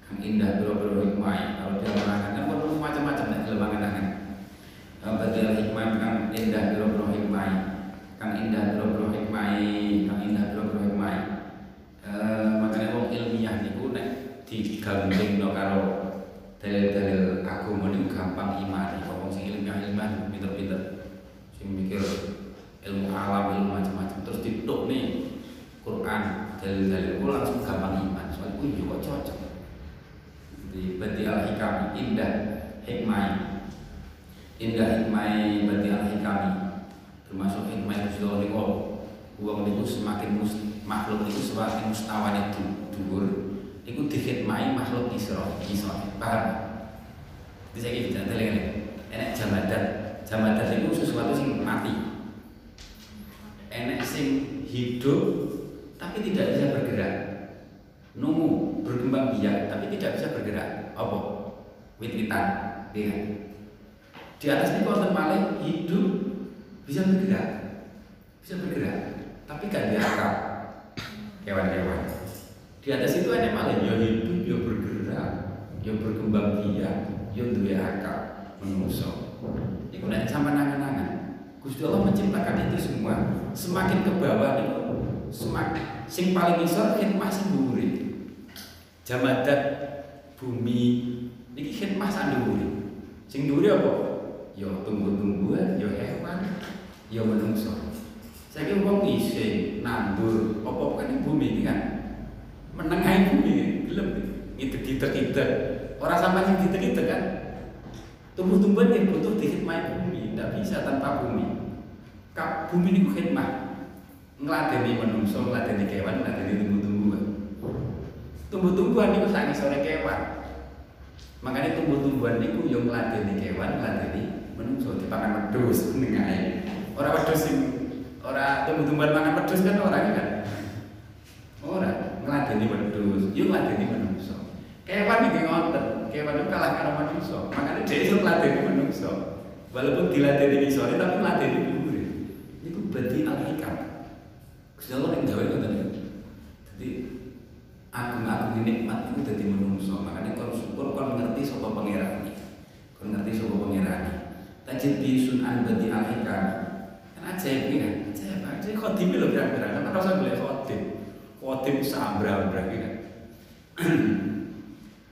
Kang indah biro-biro hikmah. Kalau dia menerangkan kan perlu macam-macam nih kalau mengenangkan badal hikmah kang indah biro-biro hikmah. Kang indah biro-biro hikmah kang indah biro-biro hikmah. Makanya wong ilmiah niku nek no karo dalil-dalil agama niku gampang iman wong sing ilmiah-ilmiah pinter-pinter. sing mikir ilmu alam ilmu macam-macam. Terus dituk nih Quran dalil-dalil. Itu langsung gampang iman. Soalnya oh iya kok cocok. Di badi al hikam indah hikmah indah hikmah badi al hikam termasuk hikmah itu sudah niku uang itu semakin mus, makhluk itu semakin mustawan itu dhuwur. Itu dihikmai makhluk isra isra paham? Gitu jangan telinga enak jamadat jamadat itu sesuatu yang mati. Enak sing hidup tapi tidak bisa bergerak. Nunggu berkembang biak tapi tidak bisa bergerak. Apa? Wit-witan ya. di atas ini konten maling hidup bisa bergerak. Bisa bergerak tapi gak diakal hewan-hewan Di atas itu ada malah ya hidup, ya bergerak, ya berkembang biak, ya duwe akal, menungso. Iku nek sampai nangan-nangan. Gusti Allah menciptakan itu semua semakin ke bawah itu semakin sing paling isor khidmah sing dhuwure. Jamadat bumi iki khidmah sak dhuwure. Sing dhuwure apa? Ya tumbuh-tumbuhan, ya hewan, ya menungso. Saya kira wong isih nandur apa kan bumi ini kan menengahi bumi gelem itu kita orang sampai sing kita kan tumbuh-tumbuhan yang butuh dihikmah bumi tidak bisa tanpa bumi. Kak bumi ini khidmah ngeladeni menungso ngeladeni kewan ngeladeni tumbuh-tumbuhan. Tumbuh-tumbuhan itu sangat sore kewan. Makanya tumbuh-tumbuhan itu yang ngeladeni kewan ngeladeni menungso dipangan wedhus nengae orang wedhus sing Orang tumbuh-tumbuhan makan pedus kan orang kan. Orang ngeladeni pedus, yuk ngeladeni menungso. Kewan iki ngoten, kewan itu kalah karo menungso. Makanya dia itu ngeladeni menungso. Walaupun diladeni sore tapi ngeladeni dhuwur. Itu berarti al-hikam. Allah yang gawe ngoten Jadi agung-agung nikmat itu jadi menungso. Makanya kalau syukur kalau ngerti sapa pangeran. Kalau ngerti sapa pangeran. Tajid bi sunan berarti al-hikam. Kan ajaib kan. Jadi khotim itu berang-berang, kan rasa boleh khotim. Khotim sambra-ambra gitu. *clears throat*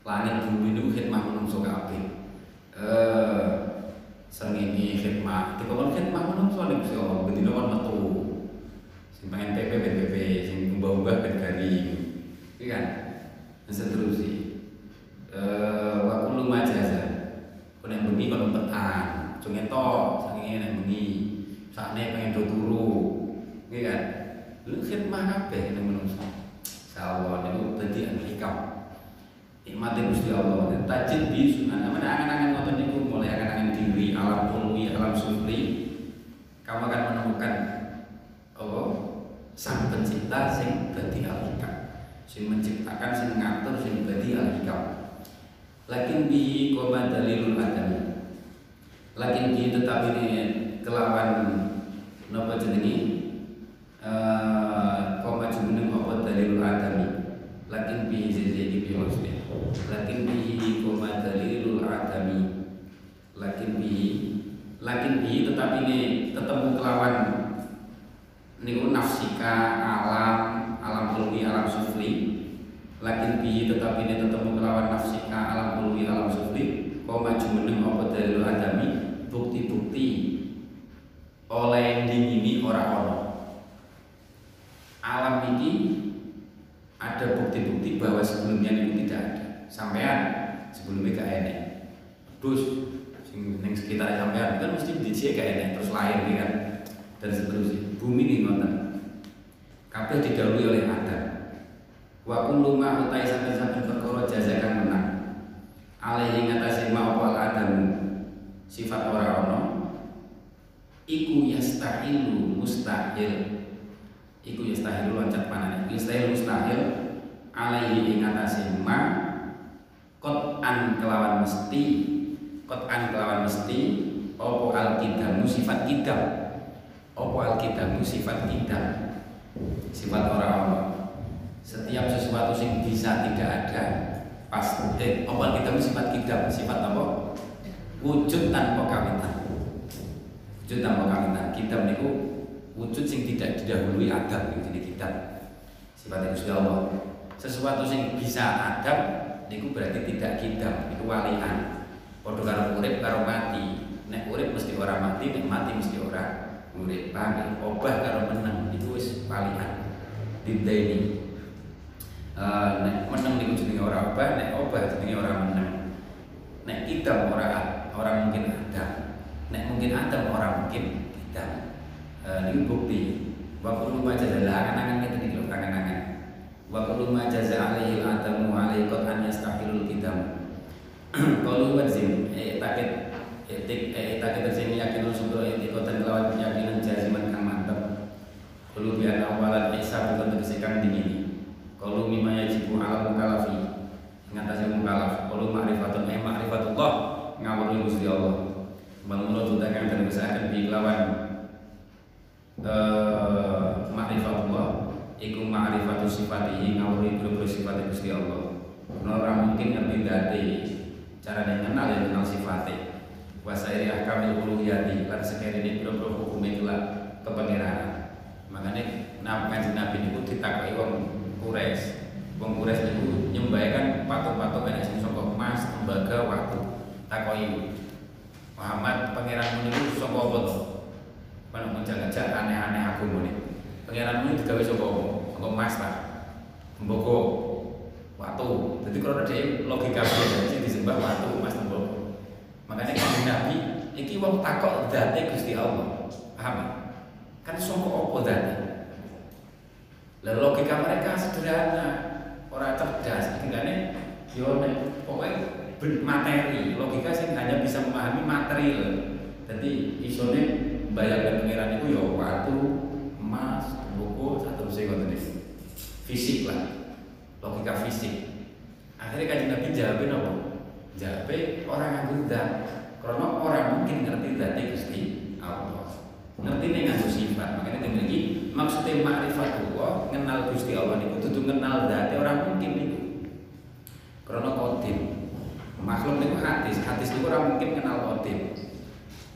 Langit bumi itu khidmah menungso kabeh. Eh sengini khidmah, dikon khidmah menungso ning Gusti Allah, bendina kon metu. Sing pengen PP ben PP, sing umbah-umbah ben garing. Iki kan. Dan seterusnya. Eh wa kullu majaza. Kon yang bengi kon umpetan, cungeto saking nek bengi. Sakne pengen do turu, Iya kan? Lu khidmah kabeh ning menungso. Insyaallah niku dadi hikam. Nikmati Gusti Allah dan tajid bi sunan. Aman angan-angan ngoten niku mulai angan-angan diri, alam ulwi, alam sufli. Kamu akan menemukan oh sang pencipta sing dadi al-hikam. Sing menciptakan, sing ngatur, sing dadi al-hikam. Lakin bi koma dalilul adami. Lakin bi tetap ini kelawan napa jenenge koma jumeneng apa dalilul adami lakin bihi ziziki bi maksudnya lakin bihi koma dalilul adami. Lakin bihi lakin bihi tetap ini ketemu kelawan niku nafsika alam alam ulwi alam sufli. Lakin bihi tetap ini ketemu kelawan nafsika alam ulwi alam sufli. Koma jumeneng apa dalilul adami? Bukti-bukti oleh dingini orang-orang alam ini ada bukti-bukti bahwa sebelumnya itu tidak ada. Sampean sebelumnya gak enak. Terus sing sekitar sampean kan mesti dicek gak enak terus lahir kan dan seterusnya. Bumi ini ngoten. Kabeh didahului oleh Adam. Wa kullu ma utai saben-saben perkara jaza menang. Alaihi ngatasi ma apa Adam sifat ora ono iku yastahilu mustahil iku yastahil loncat panan yastahil mustahil alaihi ing atase ma kot an kelawan mesti. Kot an kelawan mesti opo al kidamu sifat kidam opo al kidamu sifat kidam sifat orang Allah setiap sesuatu yang bisa tidak ada pas eh opo al kidamu sifat kidam sifat apa? Wujud tanpa kawitan. Wujud tanpa kawitan. Kidam niku wujud sing tidak didahului adab yang jadi kitab sifatnya Gusti Allah. Sesuatu yang bisa adab niku berarti tidak kitab itu walian padha karo urip karo mati. Nek urip mesti orang mati nek mati mesti orang urip. Paham obah karo menang itu wis walian dideni. Uh, nek menang niku jenenge ora obah nek obah jenenge ora menang nek kitab ora orang mungkin ada nek mungkin ada orang mungkin kitab Eh, ini bukti. Kullu ma jaza angan-angan ngeten iki lho angan-angan wa kullu ma jaza alaihi adamu alaihi qad an yastahilul kidam qalu wazim eh taket etik eh taket tersini yakin subro etikotan kelawan keyakinan jaziman kang mantep. Kalu biar awalan isa bukan tegesi kang dingin. Kalu mima yajibu ala mukalafi Ngatasi mukalaf Kalu ma'rifatun eh ma'rifatullah Ngawur Gusti Allah. Bangun lo kang dan di lawan uh, ma'rifatullah iku ma'rifatu sifatihi ngawuri boro sifat Gusti Allah. Ora mungkin ngerti dadi carane kenal ya kenal sifate. Wa sairi ahkamil uluhiyati lan ini boro-boro hukum kelak kepangeranan. Makanya nabi kanjeng Nabi niku ditakoki wong Quraisy. Wong Quraisy niku nyembahkan patung-patung enek sing saka emas, tembaga, waktu. Takoki Muhammad pangeran niku saka apa to? Mana menjaga aneh-aneh aku muni. Pangeran niku digawe saka? Saka emas ta. Tembaga, waktu. Jadi kalau ada logika sing disembah waktu, emas, tembaga. Makanya kanjeng Nabi iki wong takok date Gusti Allah. Paham? Kan saka apa date? Lalu logika mereka sederhana, orang cerdas, tinggalnya yo nek pokoknya materi, logika sih hanya bisa memahami material. Jadi isone bayangkan pangeran itu yo waktu, emas, buku, satu sekon Fisik lah, logika fisik. Akhirnya kajian Nabi jawabin apa? Jabe orang yang budak Karena orang mungkin ngerti dati Gusti Allah. Ngerti nih nganggo sifat. Makanya tinggal lagi Maksudnya ma'rifatullah Ngenal Gusti Allah itu Itu ngenal dati orang mungkin itu Karena kodim. Makhluk itu hadis. Hadis itu orang mungkin kenal kodim.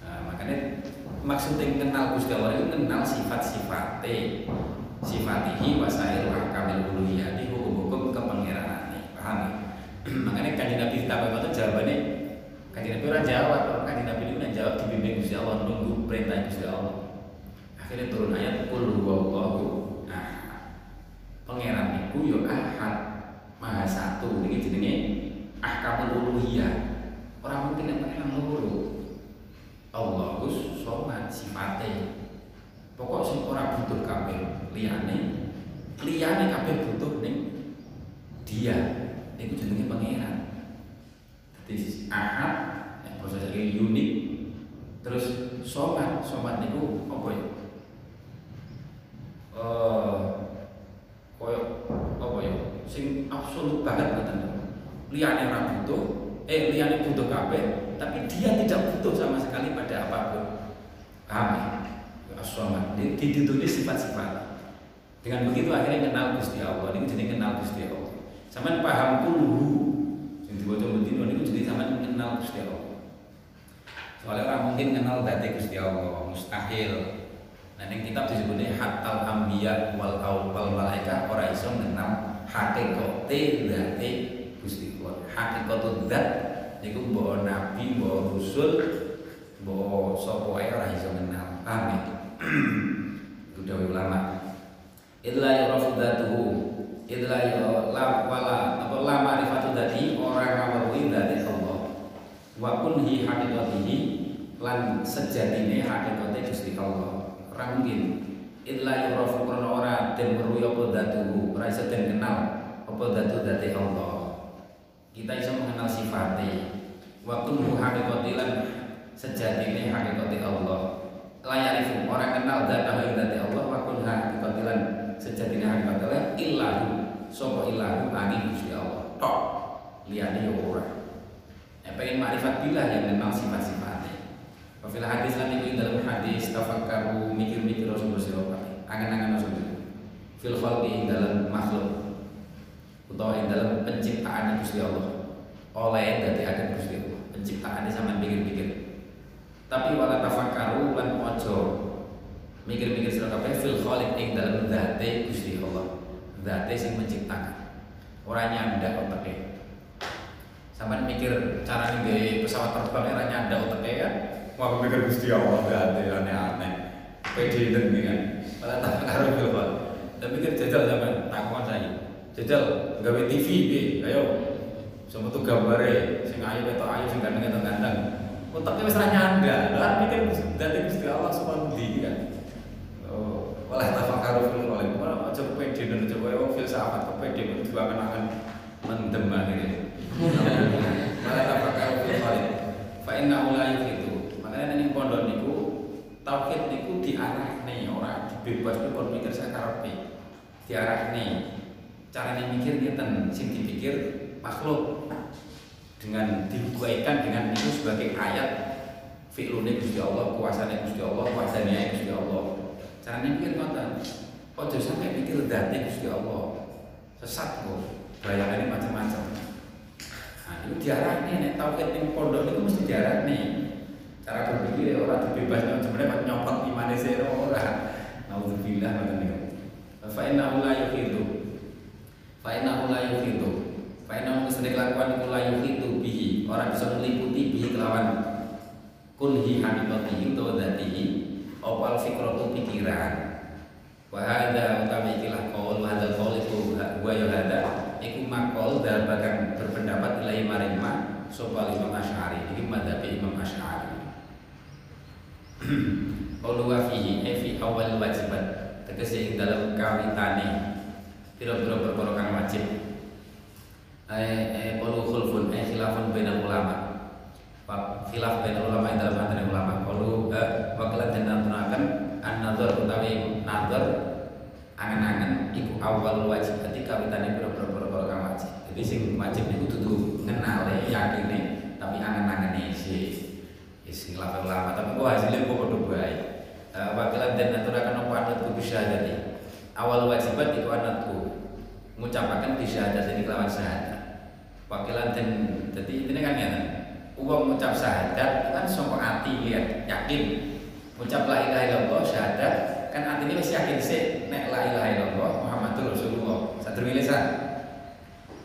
Nah, Makanya Maksudnya kenal Gusti Allah itu Kenal sifat-sifatnya Sifatihi wasair wa kamil uluhiyati Hukum-hukum kepengiranan Paham ya? *clears throat* Makanya kaji Nabi ditambah itu jawabannya kaji Nabi orang jawab, kaji Nabi itu kan jawab dibimbing Gusti Allah, nunggu perintah Gusti Allah. Akhirnya turun ayat Qul huwallahu Nah, pangeran itu yo ahad maha satu ini jenenge ahkamul uluhiyah. Orang mungkin yang pangeran loro. Allahus somat sifate. Pokok sing ora butuh kabeh liyane liyane kabeh butuh ning dia. Itu jenenge pangeran. Jadi ahad yang proses ini unik terus somat. Somat itu apa ya? Koyo apa ya? Sing absolut banget ngoten liane ora butuh eh liane butuh kabeh tapi dia tidak butuh sama sekali pada apa pun paham ya as-somat ditulis sifat-sifat dengan begitu akhirnya kenal Gusti Allah ini jadi kenal Gusti Allah Sampeyan paham kulhu sing diwaca bendina niku jadi sampean kenal Gusti Allah. Soalnya orang mungkin kenal dati Gusti Allah, mustahil. Nah, ini kitab disebutnya hatal ambiya wal wal malaika ora iso kenal hakikate dati Gusti Allah. Hakikatut zat niku mbok nabi, mbok rasul, mbok sapa ae ora iso kenal. Paham ya? *clears throat* Itu ulama. Illa yarafu dzatuhu Itulah ya la wala apa la ma'rifatu dadi orang ngaweruhi dadi Allah. Wa kunhi haqiqatihi lan sejatine hakikate Gusti Allah. Ora mungkin. Illa yurafu karena ora den weruhi apa datuhu, ora iso den kenal apa datu dadi Allah. Kita iso mengenal sifatnya. Waktu mu hakikati lan sejatine hakikate Allah. Layarifu orang kenal datahu dadi Allah wa kunha hakikati lan sejatine hakikate illahu sapa ilahu angin Gusti Allah. Tok. Liyane yo ora. Nek pengen makrifat billah yang memang sifat-sifatnya. Wafil hadis lan iku dalam hadis tafakkaru mikir-mikir Rasul sira angan-angan Rasul fil khalqi dalam makhluk. Utawa dalam penciptaan Gusti Allah. Oleh dari akan Gusti Allah penciptaan ini sama pikir-pikir tapi wala tafakkaru lan ojo mikir-mikir sira kabeh fil khaliq ing dalam dzate Gusti Allah Zate sing menciptakan. Orang nyanda otaknya. Sama mikir cara nih pesawat terbang era nyanda otaknya kan. Wah mikir Gusti Allah zate aneh-aneh. Pede dan kan. Tak karo film. Dan mikir jajal zaman takon saya. Jajal gawe TV bi, ayo. Sama tuh gambarnya, sing ayu beto ayu sing ganteng-ganteng. Otaknya wis ra nyanda. Lah mikir zate Gusti Allah subhanahu kan. Oh, walah tafakaru fil qalim aja pede dan coba wong filsafat kok pede men diwangen-angen mendem akhirnya malah tak pakai filsafat fa inna ulai itu makanya ning pondok niku tauhid niku diarahne ora dibebas pun mikir sakarepe diarahne caranya mikir ngeten sing dipikir makhluk dengan dibuaikan dengan itu sebagai ayat fi'lune Gusti Allah, kuasane Gusti Allah, kuasane Gusti Allah. Caranya mikir ngoten Ojo sampai mikir dati Gusti Allah. Sesat kok. Bayangannya macam-macam. Nah, itu diarani nek tauhid ning pondok itu mesti diarani. Cara berpikir ya orang dibebas sebenarnya nyopot imane sira ora. Nauzubillah ngoten niku. Fa inna la yuhitu. Fa inna la yuhitu. Fa inna sedek lakukan iku la yuhitu bihi. Orang bisa meliputi bihi kelawan. Kunhi hamidatihi utawa datihi. Opal fikratu pikiran? Wa hadza utawi ikilah qaul wa hadza qaul itu wa ya hadza iku maqal dalam bahkan berpendapat ilahi maring ma sapa Imam Asy'ari iki madzhab Imam Asy'ari *clears throat* Qaulu wa fihi e fi awal wajibat. Tegese ing dalam kawitane pira-pira perkara kang wajib eh eh qaulu khulfun eh khilafun bainal ulama khilaf bainal ulama dalam antara ulama eh wakalan dan akan an-nazar utawi nazar angan-angan iku awal wajib ketika witane pira-pira perkara kang wajib. Jadi sing wajib niku dudu ngenale yakine tapi angan-angane si sing lafal ulama tapi kok hasilnya kok padha bae. Uh, wakilan dan aturakan apa adatku bisyahadati. Awal wajibat iku anatku bisyahadat ini kelawan syahadat. Wakilan dan jadi ini kan ya uang ngucap syahadat kan sangka ati lihat yakin Ucap la ilaha illallah syahadat kan artinya wis yakin sih nek la ilaha illallah Muhammadur Rasulullah. Sadurunge lisan.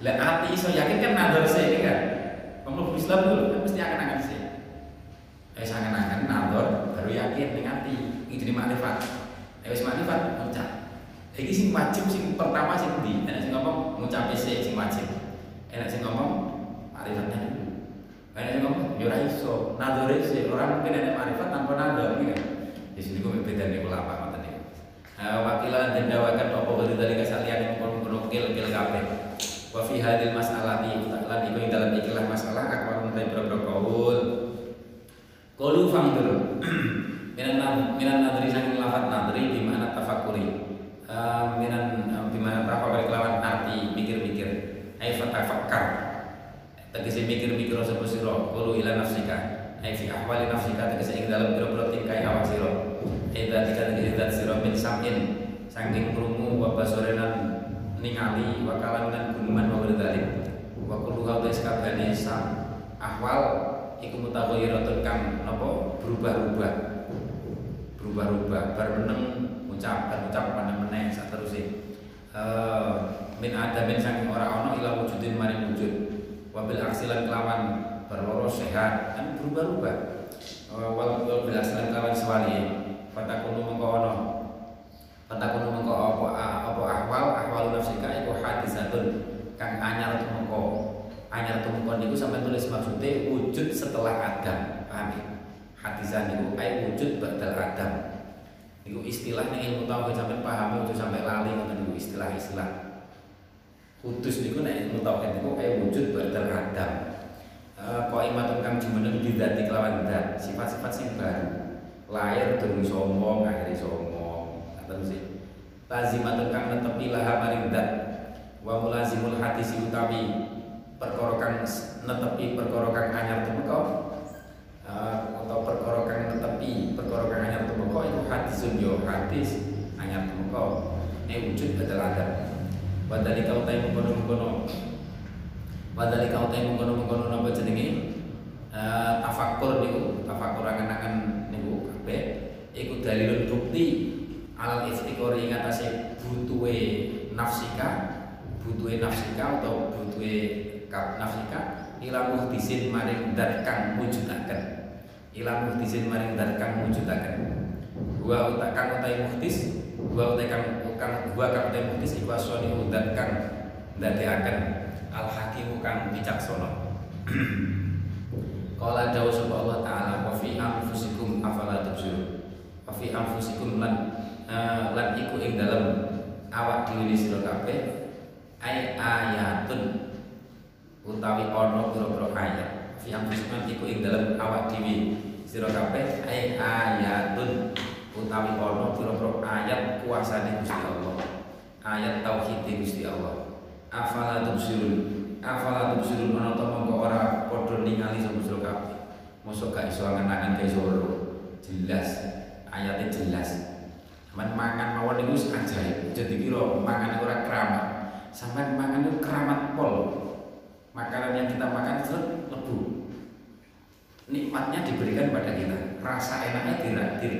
Lah ati iso yakin kan nador sih kan. Pemeluk Islam dulu kan mesti akan akan sih. Eh sangan akan nador baru yakin dengan ati. Iki jadi makrifat. Eh wis makrifat ucap. Iki sing wajib sing pertama sing di, enak sing ngomong sih sing wajib. Enak sing ngomong makrifatnya dulu. Enak sing ngomong yo ora iso. Nador sih orang mungkin enak makrifat tanpa nador gitu kan. Di sini gue beda nih ulama ngoten niku. Wakilan dan dawakan apa dari dari kesalian yang pun penukil kil kafe. Wa fi hadil masalah di lan iku ing dalam ikilah masalah akwal mentai berapa kaul. Kaulu fangdur. *clears throat* minan minan nadri saking lafat nadri di mana tafakuri. minan di mana tafakuri kelawan arti. Ai fatafakkar. Tegese mikir-mikir sapa sira? Kaulu ila nafsika. Ai fi ahwali nafsika tegese ing dalam pira-pira tingkai awak sira. Ida tika tegese dat sira min samin saking krungu wa basorenan ningali wa kalaman gunuman wa berdalik wa hal kabehane sam ahwal iku mutaghayyiratun kang napa? Berubah-ubah. Berubah-ubah bar meneng ucap bar ucap pandang meneh min adamin saking ora ana ila wujudin maring wujud. Wabil aksilan kelawan berloro sehat kan berubah-ubah. Wal wal bilasan kawan sewali fatakunu mengko ono. Fatakunu mengko apa apa ahwal? Ahwal nafsika iku hadisatun kang anyar tumengko anyar tumengko niku sampai tulis maksudnya wujud setelah Adam. Paham ya? Hadisan niku ai wujud badal Adam. Niku istilah ning ilmu tauhid sampai paham itu sampai lali ngoten istilah-istilah kudus niku nek ilmu tauhid niku ai wujud badal Adam Qaimatun kang jumeneng didati kelawan dat sifat-sifat sing baru. Lahir durung sombong akhirnya sombong ngoten sih. Lazimatun kang netepi laha maring dat wa mulazimul hadis utawi perkara kang netepi perkara kang anyar tumeka. Atau perkara kang netepi perkara kang anyar tumeka iku hadisun yo hadis anyar tumeka. Ini wujud ada Wadali kau tahu mengkono-mengkono Wadali kau teh mengkono-mengkono napa jenenge uh, tafakkur niku, tafakkur angan-angan niku kabeh iku dalilun bukti alal istiqori ing atase butuhe nafsika, butuhe nafsika atau butuhe kap nafsika ila muhdisin maring dat kang wujudaken. Ila muhdisin maring dat kang wujudaken. Wa utak kang utai muhdis, wa utai kang gua kang muhdis iku asoni udat kang ndadeaken. Al hakimu kang bijaksana. *clears throat* Qala dawu sapa Allah taala wa fi anfusikum afala tubsirun? Wa fi lan uh, lan iku ing dalem awak dhewe sira kabeh ay ayatun utawi ana pira-pira ayat. Fi anfusikum iku ing dalem awak dhewe sira kabeh ay ayatun utawi ana pira-pira ayat kuasane Gusti Allah ayat tauhid Gusti Allah afala tubsirun afala tubsirun ana ta mongko ora padha ningali sira kabeh mosok gak iso angen-angen ke soro jelas ayatnya jelas Sampeyan mangan mawon niku ajaib. Jadi kira mangan ora keramat. Sampeyan mangan itu keramat pol. Makanan yang kita makan itu lebu. Nikmatnya diberikan pada kita. Rasa enaknya di,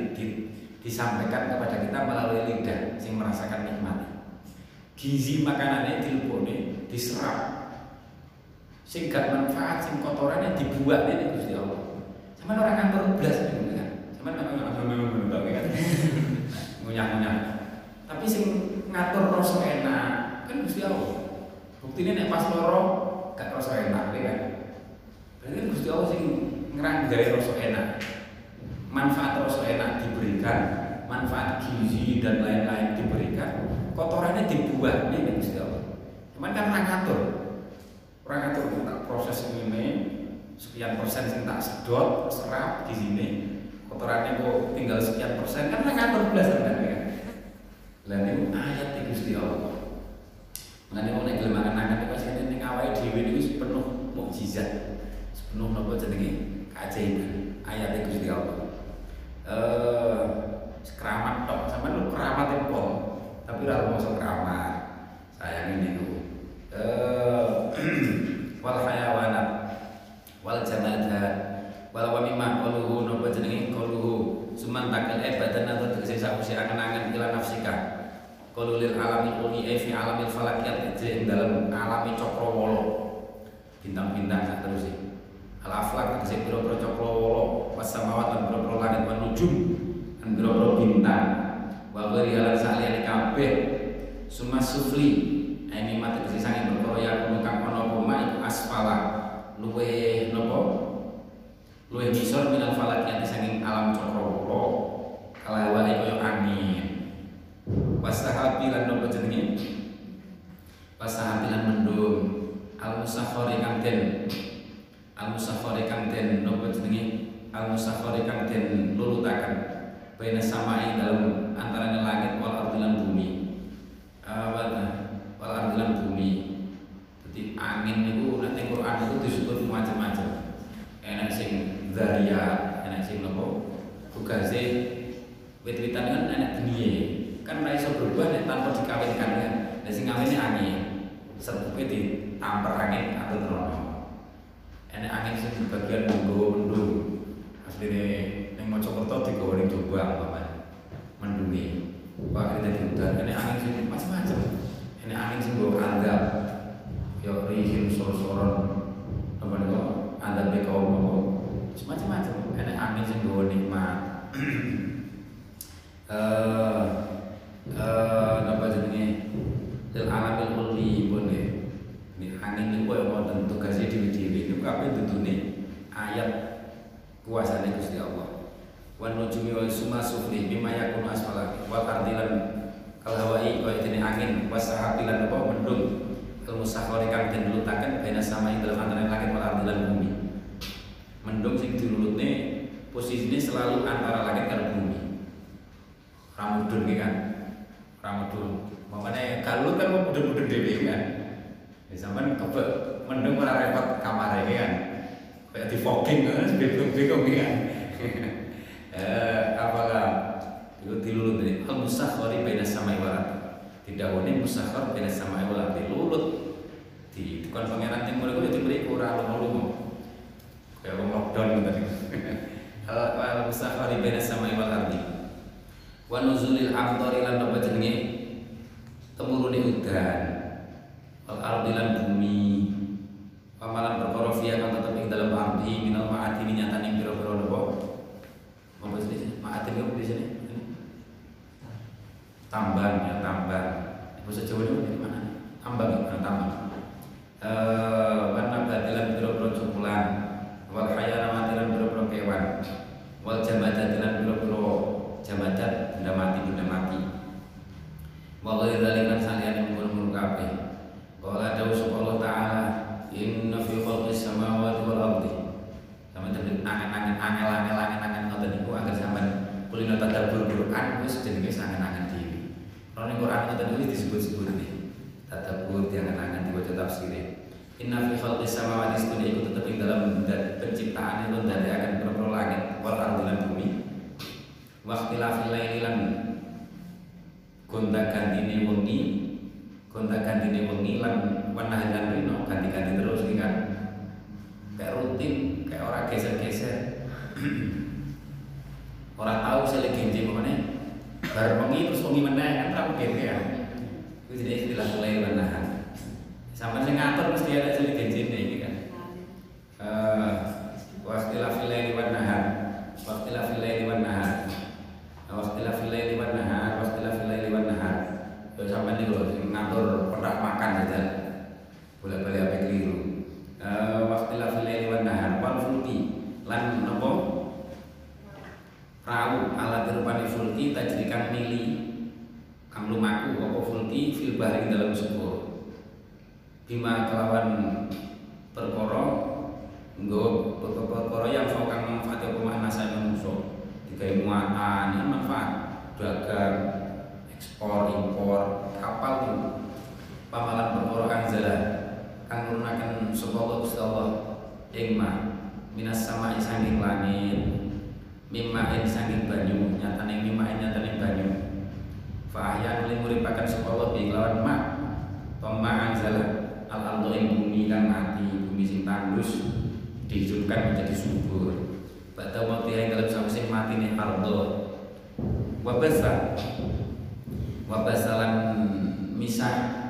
disampaikan kepada kita melalui lidah sing merasakan nikmat. Gizi makanannya dilebone, diserap. Sing gak manfaat, sing kotorannya dibuat ini Gusti Allah. Sampeyan orang kantor blas niku kan. Sampeyan memang kan *laughs* ngunyah-ngunyah. Tapi sing ngatur rasa enak kan Gusti Allah. Buktine nek pas loro gak rasa enak ya kan. Berarti kan Gusti Allah sing ngranggai rasa enak. Manfaat rasa enak diberikan, manfaat gizi dan lain-lain diberikan, kotorannya dibuat ini Gusti Allah. Cuman kan orang ngatur. Orang ngatur proses ini sekian persen sing tak sedot, serap di sini. Kotorannya kok tinggal sekian persen. Kan nggak ngatur belasan kan ya? Dan itu ayat di Gusti Allah. Mengenai mau nek gelem akan itu pasti ning awake dhewe niku penuh mukjizat. Penuh napa jenenge? Keajaiban. Ayat di Gusti Allah eh keramat tok. Sama lu keramat itu tapi ora mau keramat. Sayang ini tuh eh *clears throat* wal hayawanat wal jamadat wala wa mimma qaluhu napa jenenge? Suman takal ibadan atau tegese sakwise angen-angen ila nafsika qalu lil alami uli e fi alamil falakiyat ing dalam alami cakrawala bintang-bintang sak terus al aflak tegese pira-pira cakrawala was samawat lan langit wan nujum lan pira-pira bintang. Wa ghairi halan saliyane kabeh sufli. Ini mati tegese sange perkara ya kang ana apa iku asfala. Luwe napa luwih ngisor minal falakiyati saking alam cakrawala kalawa kaya angin. Wasahabi lan nopo jenenge? Wasahabi lan mendung. Al musakhari kang al musakhari kang den nopo jenenge? Al musakhari kang den lulutaken. Baina samai dalam antara langit wal ardi lan bumi. Wal wal ardi lan bumi. Jadi angin itu nanti Quran itu disebut macam-macam. Enak sing Zaria enak sing nopo? Tugase wit-witan kan enak dunia. Kan ora iso berubah nek tanpa dikawinkan kan. Nek sing ngawinne angin sepupe ditampar angin atau terus enak angin sing bagian monggo mendung. Asline ning Mojokerto digawa ning Jombang paman mendungi. Pak kita udan enak angin sing macam-macam enak angin sing bawa andap yo rihim sor-soron. Apa nih andap be kaum macam-macam ada angin sing gawa nikmat. *clears throat* Eh eh napa lil alamil ulwi pun ya. ini angin niku koyo wonten tugase dhewe-dhewe niku kabeh dudune ayat kuasane Gusti Allah. Wan nujumi wa suma sufli bima yakunu asfala. Wal ardilan kal hawai kaya dene angin. Wasahabi lan apa? Mendung. Ilmu sakhari kang den lutaken bena sama ing dalam antara langit wal ardilan bumi. Mendung sing dirulutne posisinya selalu antara langit dan bumi. Ramudun kan? Ramudun makanya kalau kan mau mudun-mudun dewi kan zaman kebe mendung ora repot kamar ini kan? Kayak di fogging kan bingung-bingung kan? *laughs* Eh apalah? Itu dilulut ini al musakhari beda sama ibarat tidak wani musakhar beda sama ibarat dilulut. Di tukang pangeran timur itu diberi kurang lumu kayak orang lockdown tadi. *laughs* Al musakhari baina samai wal ardi wa nuzulil amthari lan apa jenenge? Temurune udan wal ardi lan bumi. Pamalan perkara fiya kang tetep ing dalam ardi minal ma'adini nyatane pira-pira napa apa sih ma'adin apa di sini? Tambang ya tambang. Bahasa Jawa itu mana? Tambang ya tambang. Eh warna batilan pira-pira cukulan wal hayana matilan biro-biro kewan. Wal jamadat lan biro-biro jamadat benda mati benda mati. Wa ghairi Iki disebut-sebut iki tadabbur diangen-angen diwaca tafsire Inna fi khalqis samawati sedune iku tetep ing dalam penciptaan itu dari akan berpro langit wal ardi lan bumi. Wa ikhtilafil laili lan gonta gantine wengi gonta gantine wengi lan wanah lan rino ganti-ganti terus iki kan. Kayak rutin kayak orang geser-geser. Orang tahu saya lagi mana baru wengi terus wengi meneh kan ramu genji ya jadi istilah mulai menahan. Sama saya ngatur mesti ada saya genji ini kan uh, wastilah filai di nahan wastilah filai di nahan wastilah filai di nahan wastilah filai nahan Terus sampai ini loh, ngatur perak makan saja boleh balik apa keliru uh, wastilah filai di nahan wal fulki lan nopo perahu alat dirupani fulki tajrikan mili kang lumaku apa fulki fil bahri dalam sepur bima kelawan perkara nggo perkara yang sok kang manfaat apa makna saya manusa digawe muatan manfaat dagang ekspor impor kapal itu. Pamalan perkara anzala kang nurunaken sapa Allah Gusti Allah? Ing ma minas sama sanging langit mimma ing sanging banyu nyatane mimma nyatane banyu. Fa ahya nuli muripaken sapa Allah lawan ma pama anzala al ardo ing bumi kang mati bumi sing tandus dihidupkan menjadi subur. Pada waktu yang dalam samsing mati nih ardo wabasa wabasalan misah.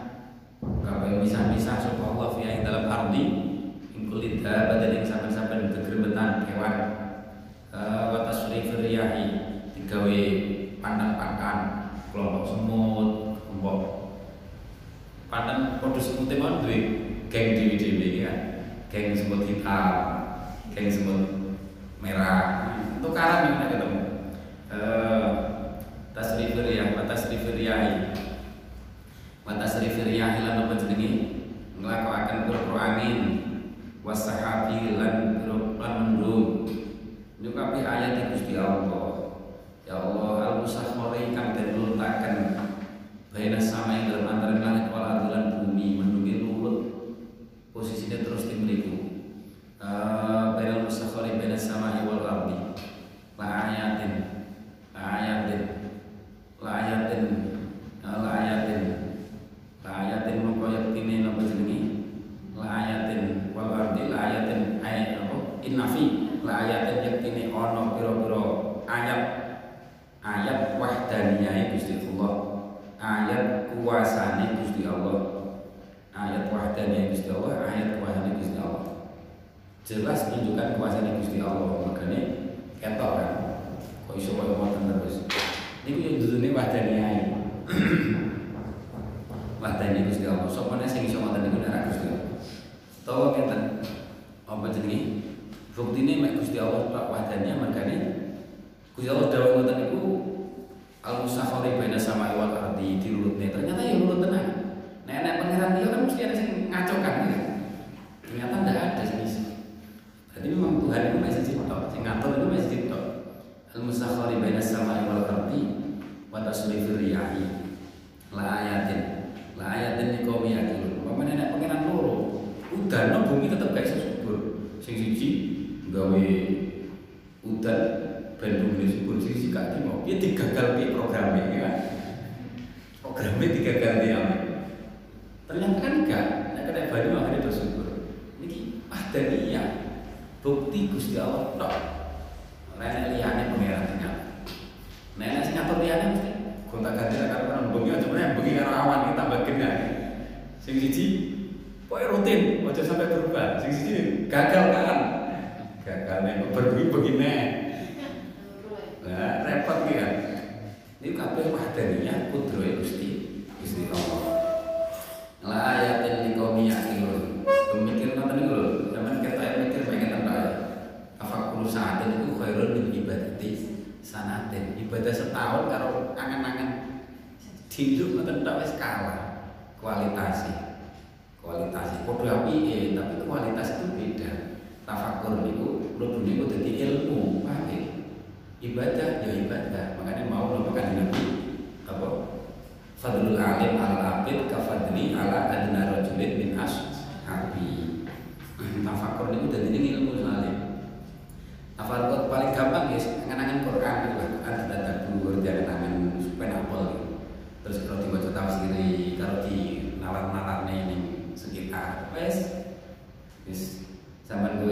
Kabeh misah-misah sapa Allah fi ing dalam ardi ing kulit badan yang sampean-sampean gegrebetan kewan. Wa tasrifir riyahi. Digawe pandan-pandan kelompok semut kelompok padha semute mon duwe geng dhewe-dhewe ya geng semut hitam geng semut merah. Itu karan yang kita ketemu. Uh, tasrifir riyah wa tasrifir riyahi Mata serifir yahilan apa jenenge? Nglakokaken pira angin. Wasahabi lan lan mendung kabeh ayat Gusti Allah. Ya Allah al musakhkhari kang den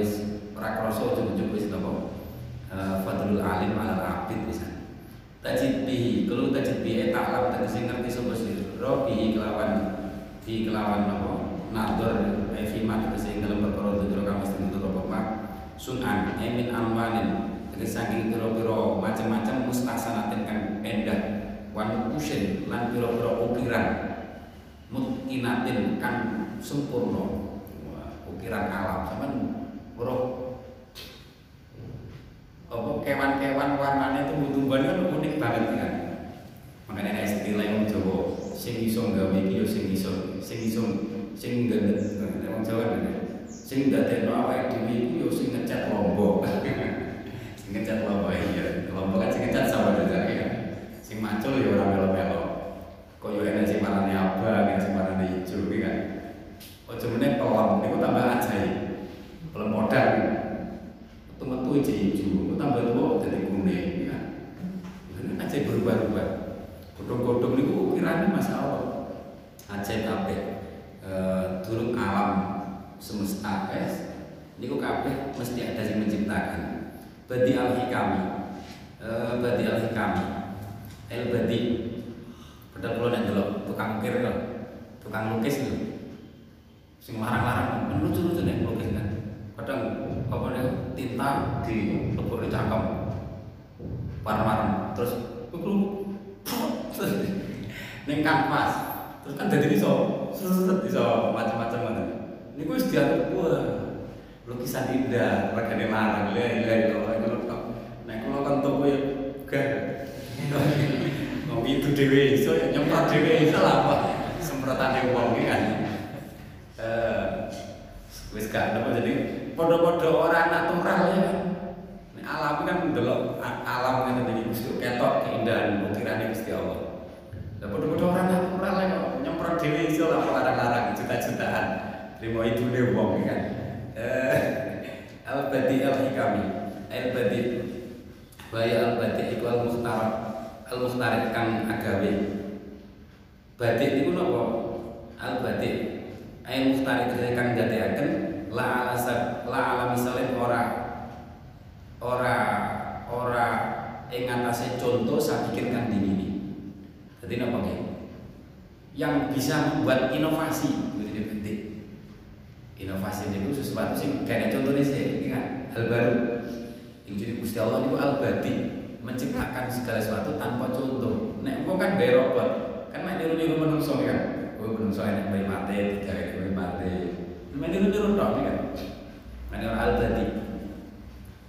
wis ora krasa ujug-ujug wis napa? Eh, Fadlul alim ala rapid wis. Tajid bihi kulo tajid alam eh, tak sing ngerti sapa sih? Robi kelawan di kelawan napa? Nador e fi ma sing dalam perkara dudu kang mesti nutup apa sunan emin amwalin dari saking kira-kira macam-macam mustasanatin kang endah wan usin lan kira-kira ukiran mutkinatin kan sempurna. Ukiran alam sama weruh apa kewan-kewan warnanya tumbuh-tumbuhan kan unik banget kan? Makanya ada istilah yang Jawa sing iso gawe iki yo sing iso sing iso sing gandet wong Jawa kan sing dadekno awake dhewe iku yo sing ngecat lombok. *laughs* Sing ngecat lombok iya. Lombok kan sing ngecat sama juga ya sing macul yo ora melo-melo. Koyo enek sing warnane abang sing warnane ijo kan? Ojo meneh pelem niku tambah ajaib pelem modal metu-metu hijau tambah tua jadi kuning ya. Ini aja berubah-ubah. Godong-godong itu ukirannya Allah ajaib kabeh e, turun alam semesta es niku kabeh mesti ada yang menciptakan. Badi al hikami e, badi al hikami el badi. Padahal kalau nek delok tukang ukir tukang lukis itu sing larang-larang lucu-lucu nek lukis kan kadang apa nih tinta di lebok di cangkem. Warna terus kuku *laughs* neng kanvas. Terus kan jadi seret iso macam-macam macam ini gue diatur wah lukisan indah regane larang ya ya ya kalau *laughs* nek kalau kan toko ya gak ngopi itu dewe iso ya nyemprot dewe iso lah apa semprotan wong kan. Eh wis gak apa jadi podo-podo orang natural ya nek alam kan delok alam kan jadi Gusti. Ketok keindahan ukirane Gusti Allah. Lah podo-podo orang natural ya nyemprot dhewe iso lah larang-larang juta-jutaan. Terima itu deh wong kan? Eh *laughs* al badi al hikami al badi Baya al badi iku al muhtar al muhtar kang agawe. Badik niku napa? Al badik ay muhtar kang la ala la ala misalnya ora ora ora ing atase contoh saya pikirkan di ini. Jadi napa nggih? Yang bisa membuat inovasi gitu penting. Inovasi itu sesuatu sing kayak contohnya sih, kan hal baru. Yang jadi Gusti Allah itu al badi menciptakan segala sesuatu tanpa contoh. Nek wong kan gawe robot, kan mek niru-niru menungso kan. Oh menungso enak bayi mati, tidak bayi mati. Meniru-niru tok kan. Meniru al badi.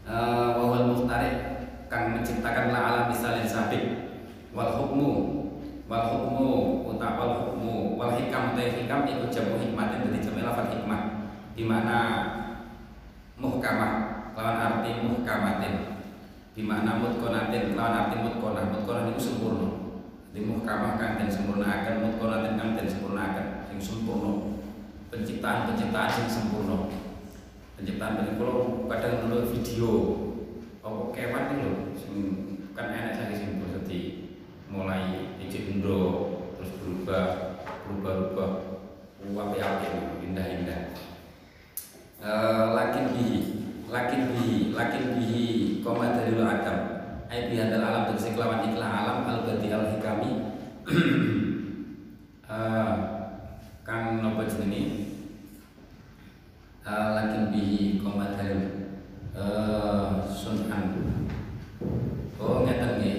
Uh, wawal muhtarik kang menciptakan la alam misalin sabik wal hukmu wal hukmu uta wal hukmu wal hikam uta hikam ikut jamu hikmatin dari jamu lafat hikmah di mana muhkamah lawan arti muhkamatin. Di mana mutkonatin lawan arti mutkonah. Mutkonah itu sempurna. Di muhkamah kan dan sempurna akan mutkonatin kan dan sempurna akan. Yang sempurna penciptaan penciptaan yang sempurna. Penciptaan penciptaan kalau kadang dulu video. Oh kewan itu kan enak sih seperti mulai ijik indo terus berubah berubah berubah uang yakin indah indah lakin bihi lakin bihi lakin bihi koma dari adam. Ay bihadal alam dan seklawan iklah alam al badi al hikami *clears throat* kang nopo jenenge. Lakin bihi koma dari sunan oh ngeten nggih.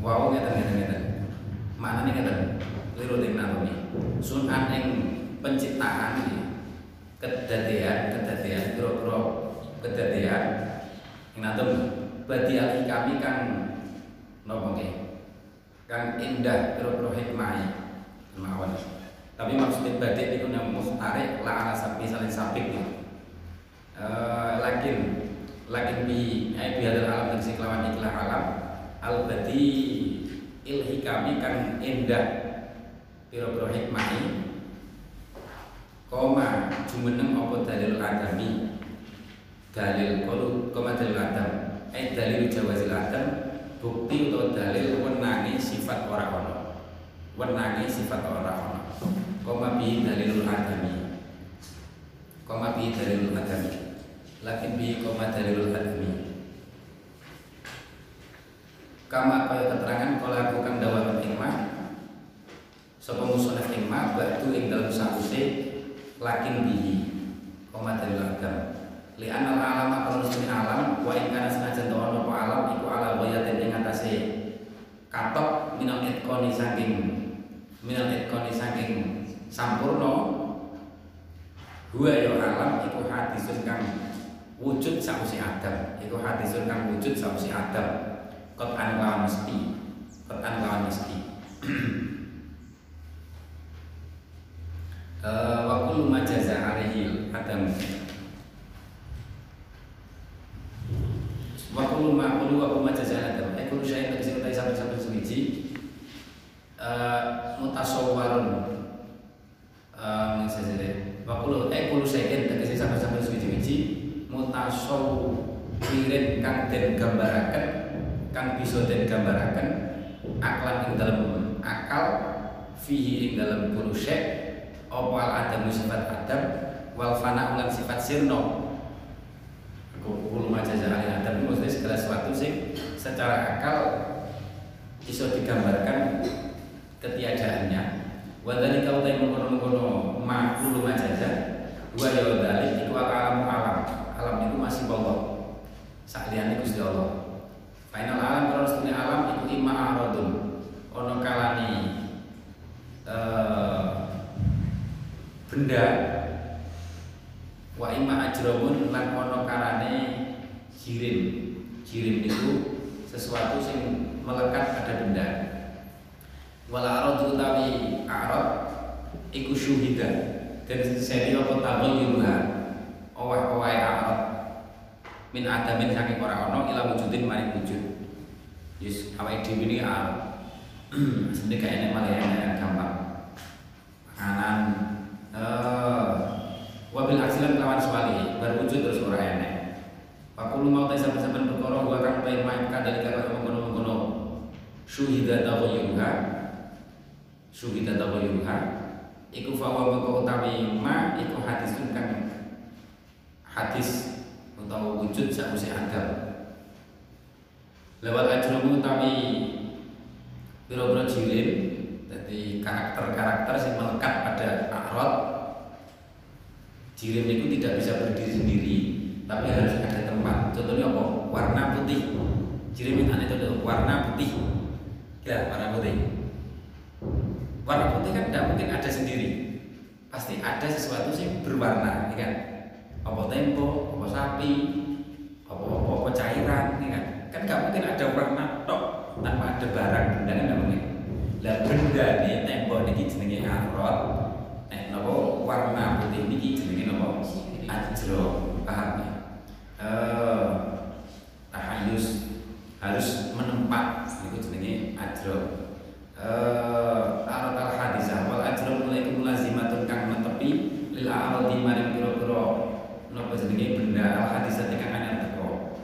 Wow ngeten ngeten ngeten. Maknane ngeten? Liru ting anatomi sunan ing penciptaan iki. Kedadean kedadean pira-pira kedadean. Ing atom badi kami kang napa nggih? Kang indah pira-pira hikmah mawon tapi maksudnya badik itu yang muhtarik la ala sapi saling sapik nih lakin lakin bi ai bi hadal alam dan siklawan iklah alam. Al badi ilhi kami kan indah pira-pira hikmah koma jumeneng apa dalil agami dalil kalau koma dalil adam. Ai dalil jawazil adam bukti atau dalil wenangi sifat orang ono wenangi sifat orang ono koma bi dalilul agami koma bi dalilul agami lakin bi koma dalilul admi kama kaya keterangan kalau aku kang dawa hikmah sapa musuh hikmah batu ing dalam sause lakin bihi koma dalil agam li anal alam apa alam wa ing kana senajan to ono alam iku ala ghayatin ing atase katok minal etkoni saking minal etkoni saking sampurno Gua ya alam iku hadisun kang wujud sausi Adam. Iku hadisun kang wujud sausi Adam. Kot an lawan mesti kot an lawan mesti. Uh, *clears throat* wa kullu majaza alaihi Adam. Wa kullu ma kullu wa kullu majaza Adam. Eh kullu syai'in tegese utai sampai-sampai suwiji uh, mutasawwarun um, uh, wa kullu eh kullu syai'in tegese sampai-sampai suwiji-wiji mutasawwirin kang den gambaraken kang bisa den aklan ing dalam akal fihi ing dalam kullu syai' apa al adam sifat adam wal fana ulang sifat sirno kullu majazah alil adam maksudnya segala sesuatu sing secara akal bisa digambarkan ketiadaannya wa dzalika utai mengkono-mengkono ma kullu majazah wa ya dzalik iku alam alam. Alam itu masih Allah. Sakliane Gusti Allah. Final alam kalau dunia alam itu imma aradun. Ono kalani uh, benda. Wa imma ajramun lan ono kalane jirim. Jirim itu sesuatu sing melekat pada benda wala aradu utawi arad iku syuhida. Dan seri apa taghayyuruha owah-owah arad min adamin saking ora ono ila wujudin maring wujud. Yes awake dhewe ini arad sebenarnya kayak enak malah enak gampang. Makanan eh wabil aksilan lawan suwali berwujud terus ora enak Pakulu mau tes sampai-sampai perkara gua kang bae mainkan dari kata mengkono-mengkono. Syuhida taghayyuruha syuhida taghayyuruha iku fawa mengko utawi ma iku hadis kan hadis utawa wujud sakwise adam lewat ajrumu utawi biro-biro jirim jadi karakter-karakter yang melekat pada akrot jirim itu tidak bisa berdiri sendiri tapi harus ada tempat. Contohnya apa? Warna putih. Itu itu warna putih. Ya warna putih warna putih kan tidak mungkin ada sendiri. Pasti ada sesuatu sih berwarna ya kan? Apa tempo apa sapi apa apa, apa cairan ya kan? Kan nggak mungkin ada warna tok tanpa ada barang benda kan nggak mungkin. Lah benda nih tempo ini jenenge arot eh nopo warna putih ini jenenge nopo? Ajro paham ya? Eh tahayus harus menempat itu jenenge ajro eh arot al hadisah wal ajro mulai mulazimatun kang metepi lil arodi maring pira-pira. Napa jenenge benda? Al hadisah kang anyar teko.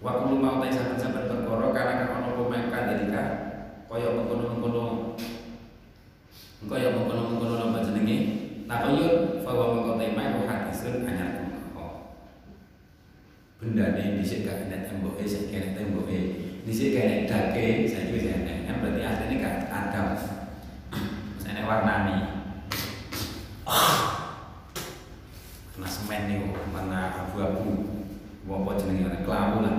Wa kullu mau ta saben-saben perkara kana kang ana pemakan dalika kaya mengkono-mengkono. Kaya mengkono-mengkono napa jenenge? Takoyun fa wa mengko tema iku hadisun anyar benda ini dhisik gak enek temboke saiki enek temboke dhisik gak enek dake saiki wis enek. Kan berarti asline gak ada enek warnane kena semen nih warna abu-abu. Apa jenenge? Warna kelabu lah.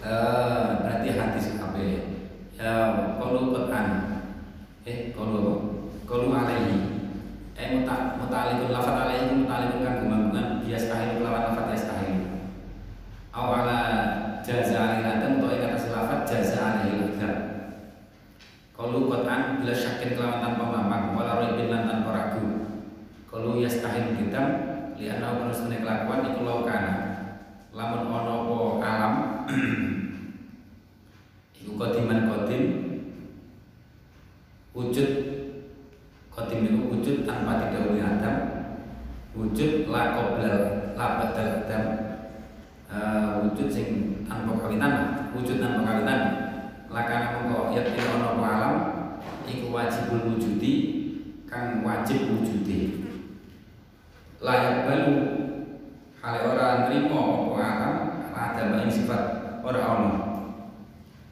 Eh berarti hadis kabeh. Ya kalau Quran. Eh kalau kalau alaihi eh muta mutalikun lafat alaihi mutalikun kan gumambungan bias kahil kelawan lafat bias kahil aw ala jaza alaihi adam atau ikat lafat jaza alaihi adam kalau Quran bila syakin kelawan tanpa mamang wala roibin lan tanpa ragu. Kalau yastahil kita penuh sebenarnya kelakuan iku laukana lamun ono apa alam *clears throat* iku kodiman kodim wujud kodim itu wujud tanpa didahului adam wujud la qoblal la badal adam uh, wujud sing tanpa kawinan wujud tanpa kawinan lakana mengko yakti ono apa alam iku wajibul wujudi kang wajib wujudi. Layak balu hal orang nerima apa alam ada bain sifat ora ono.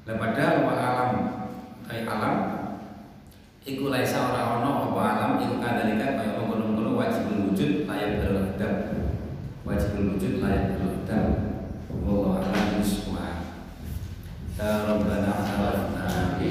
Padahal wa alam kayak alam iku laisa ora ono apa alam iku kadalika kaya mengkono-kono wajibul wujud layak beradab wajibul wujud layak beradab wallahu a'lam ya rabbana amanna bi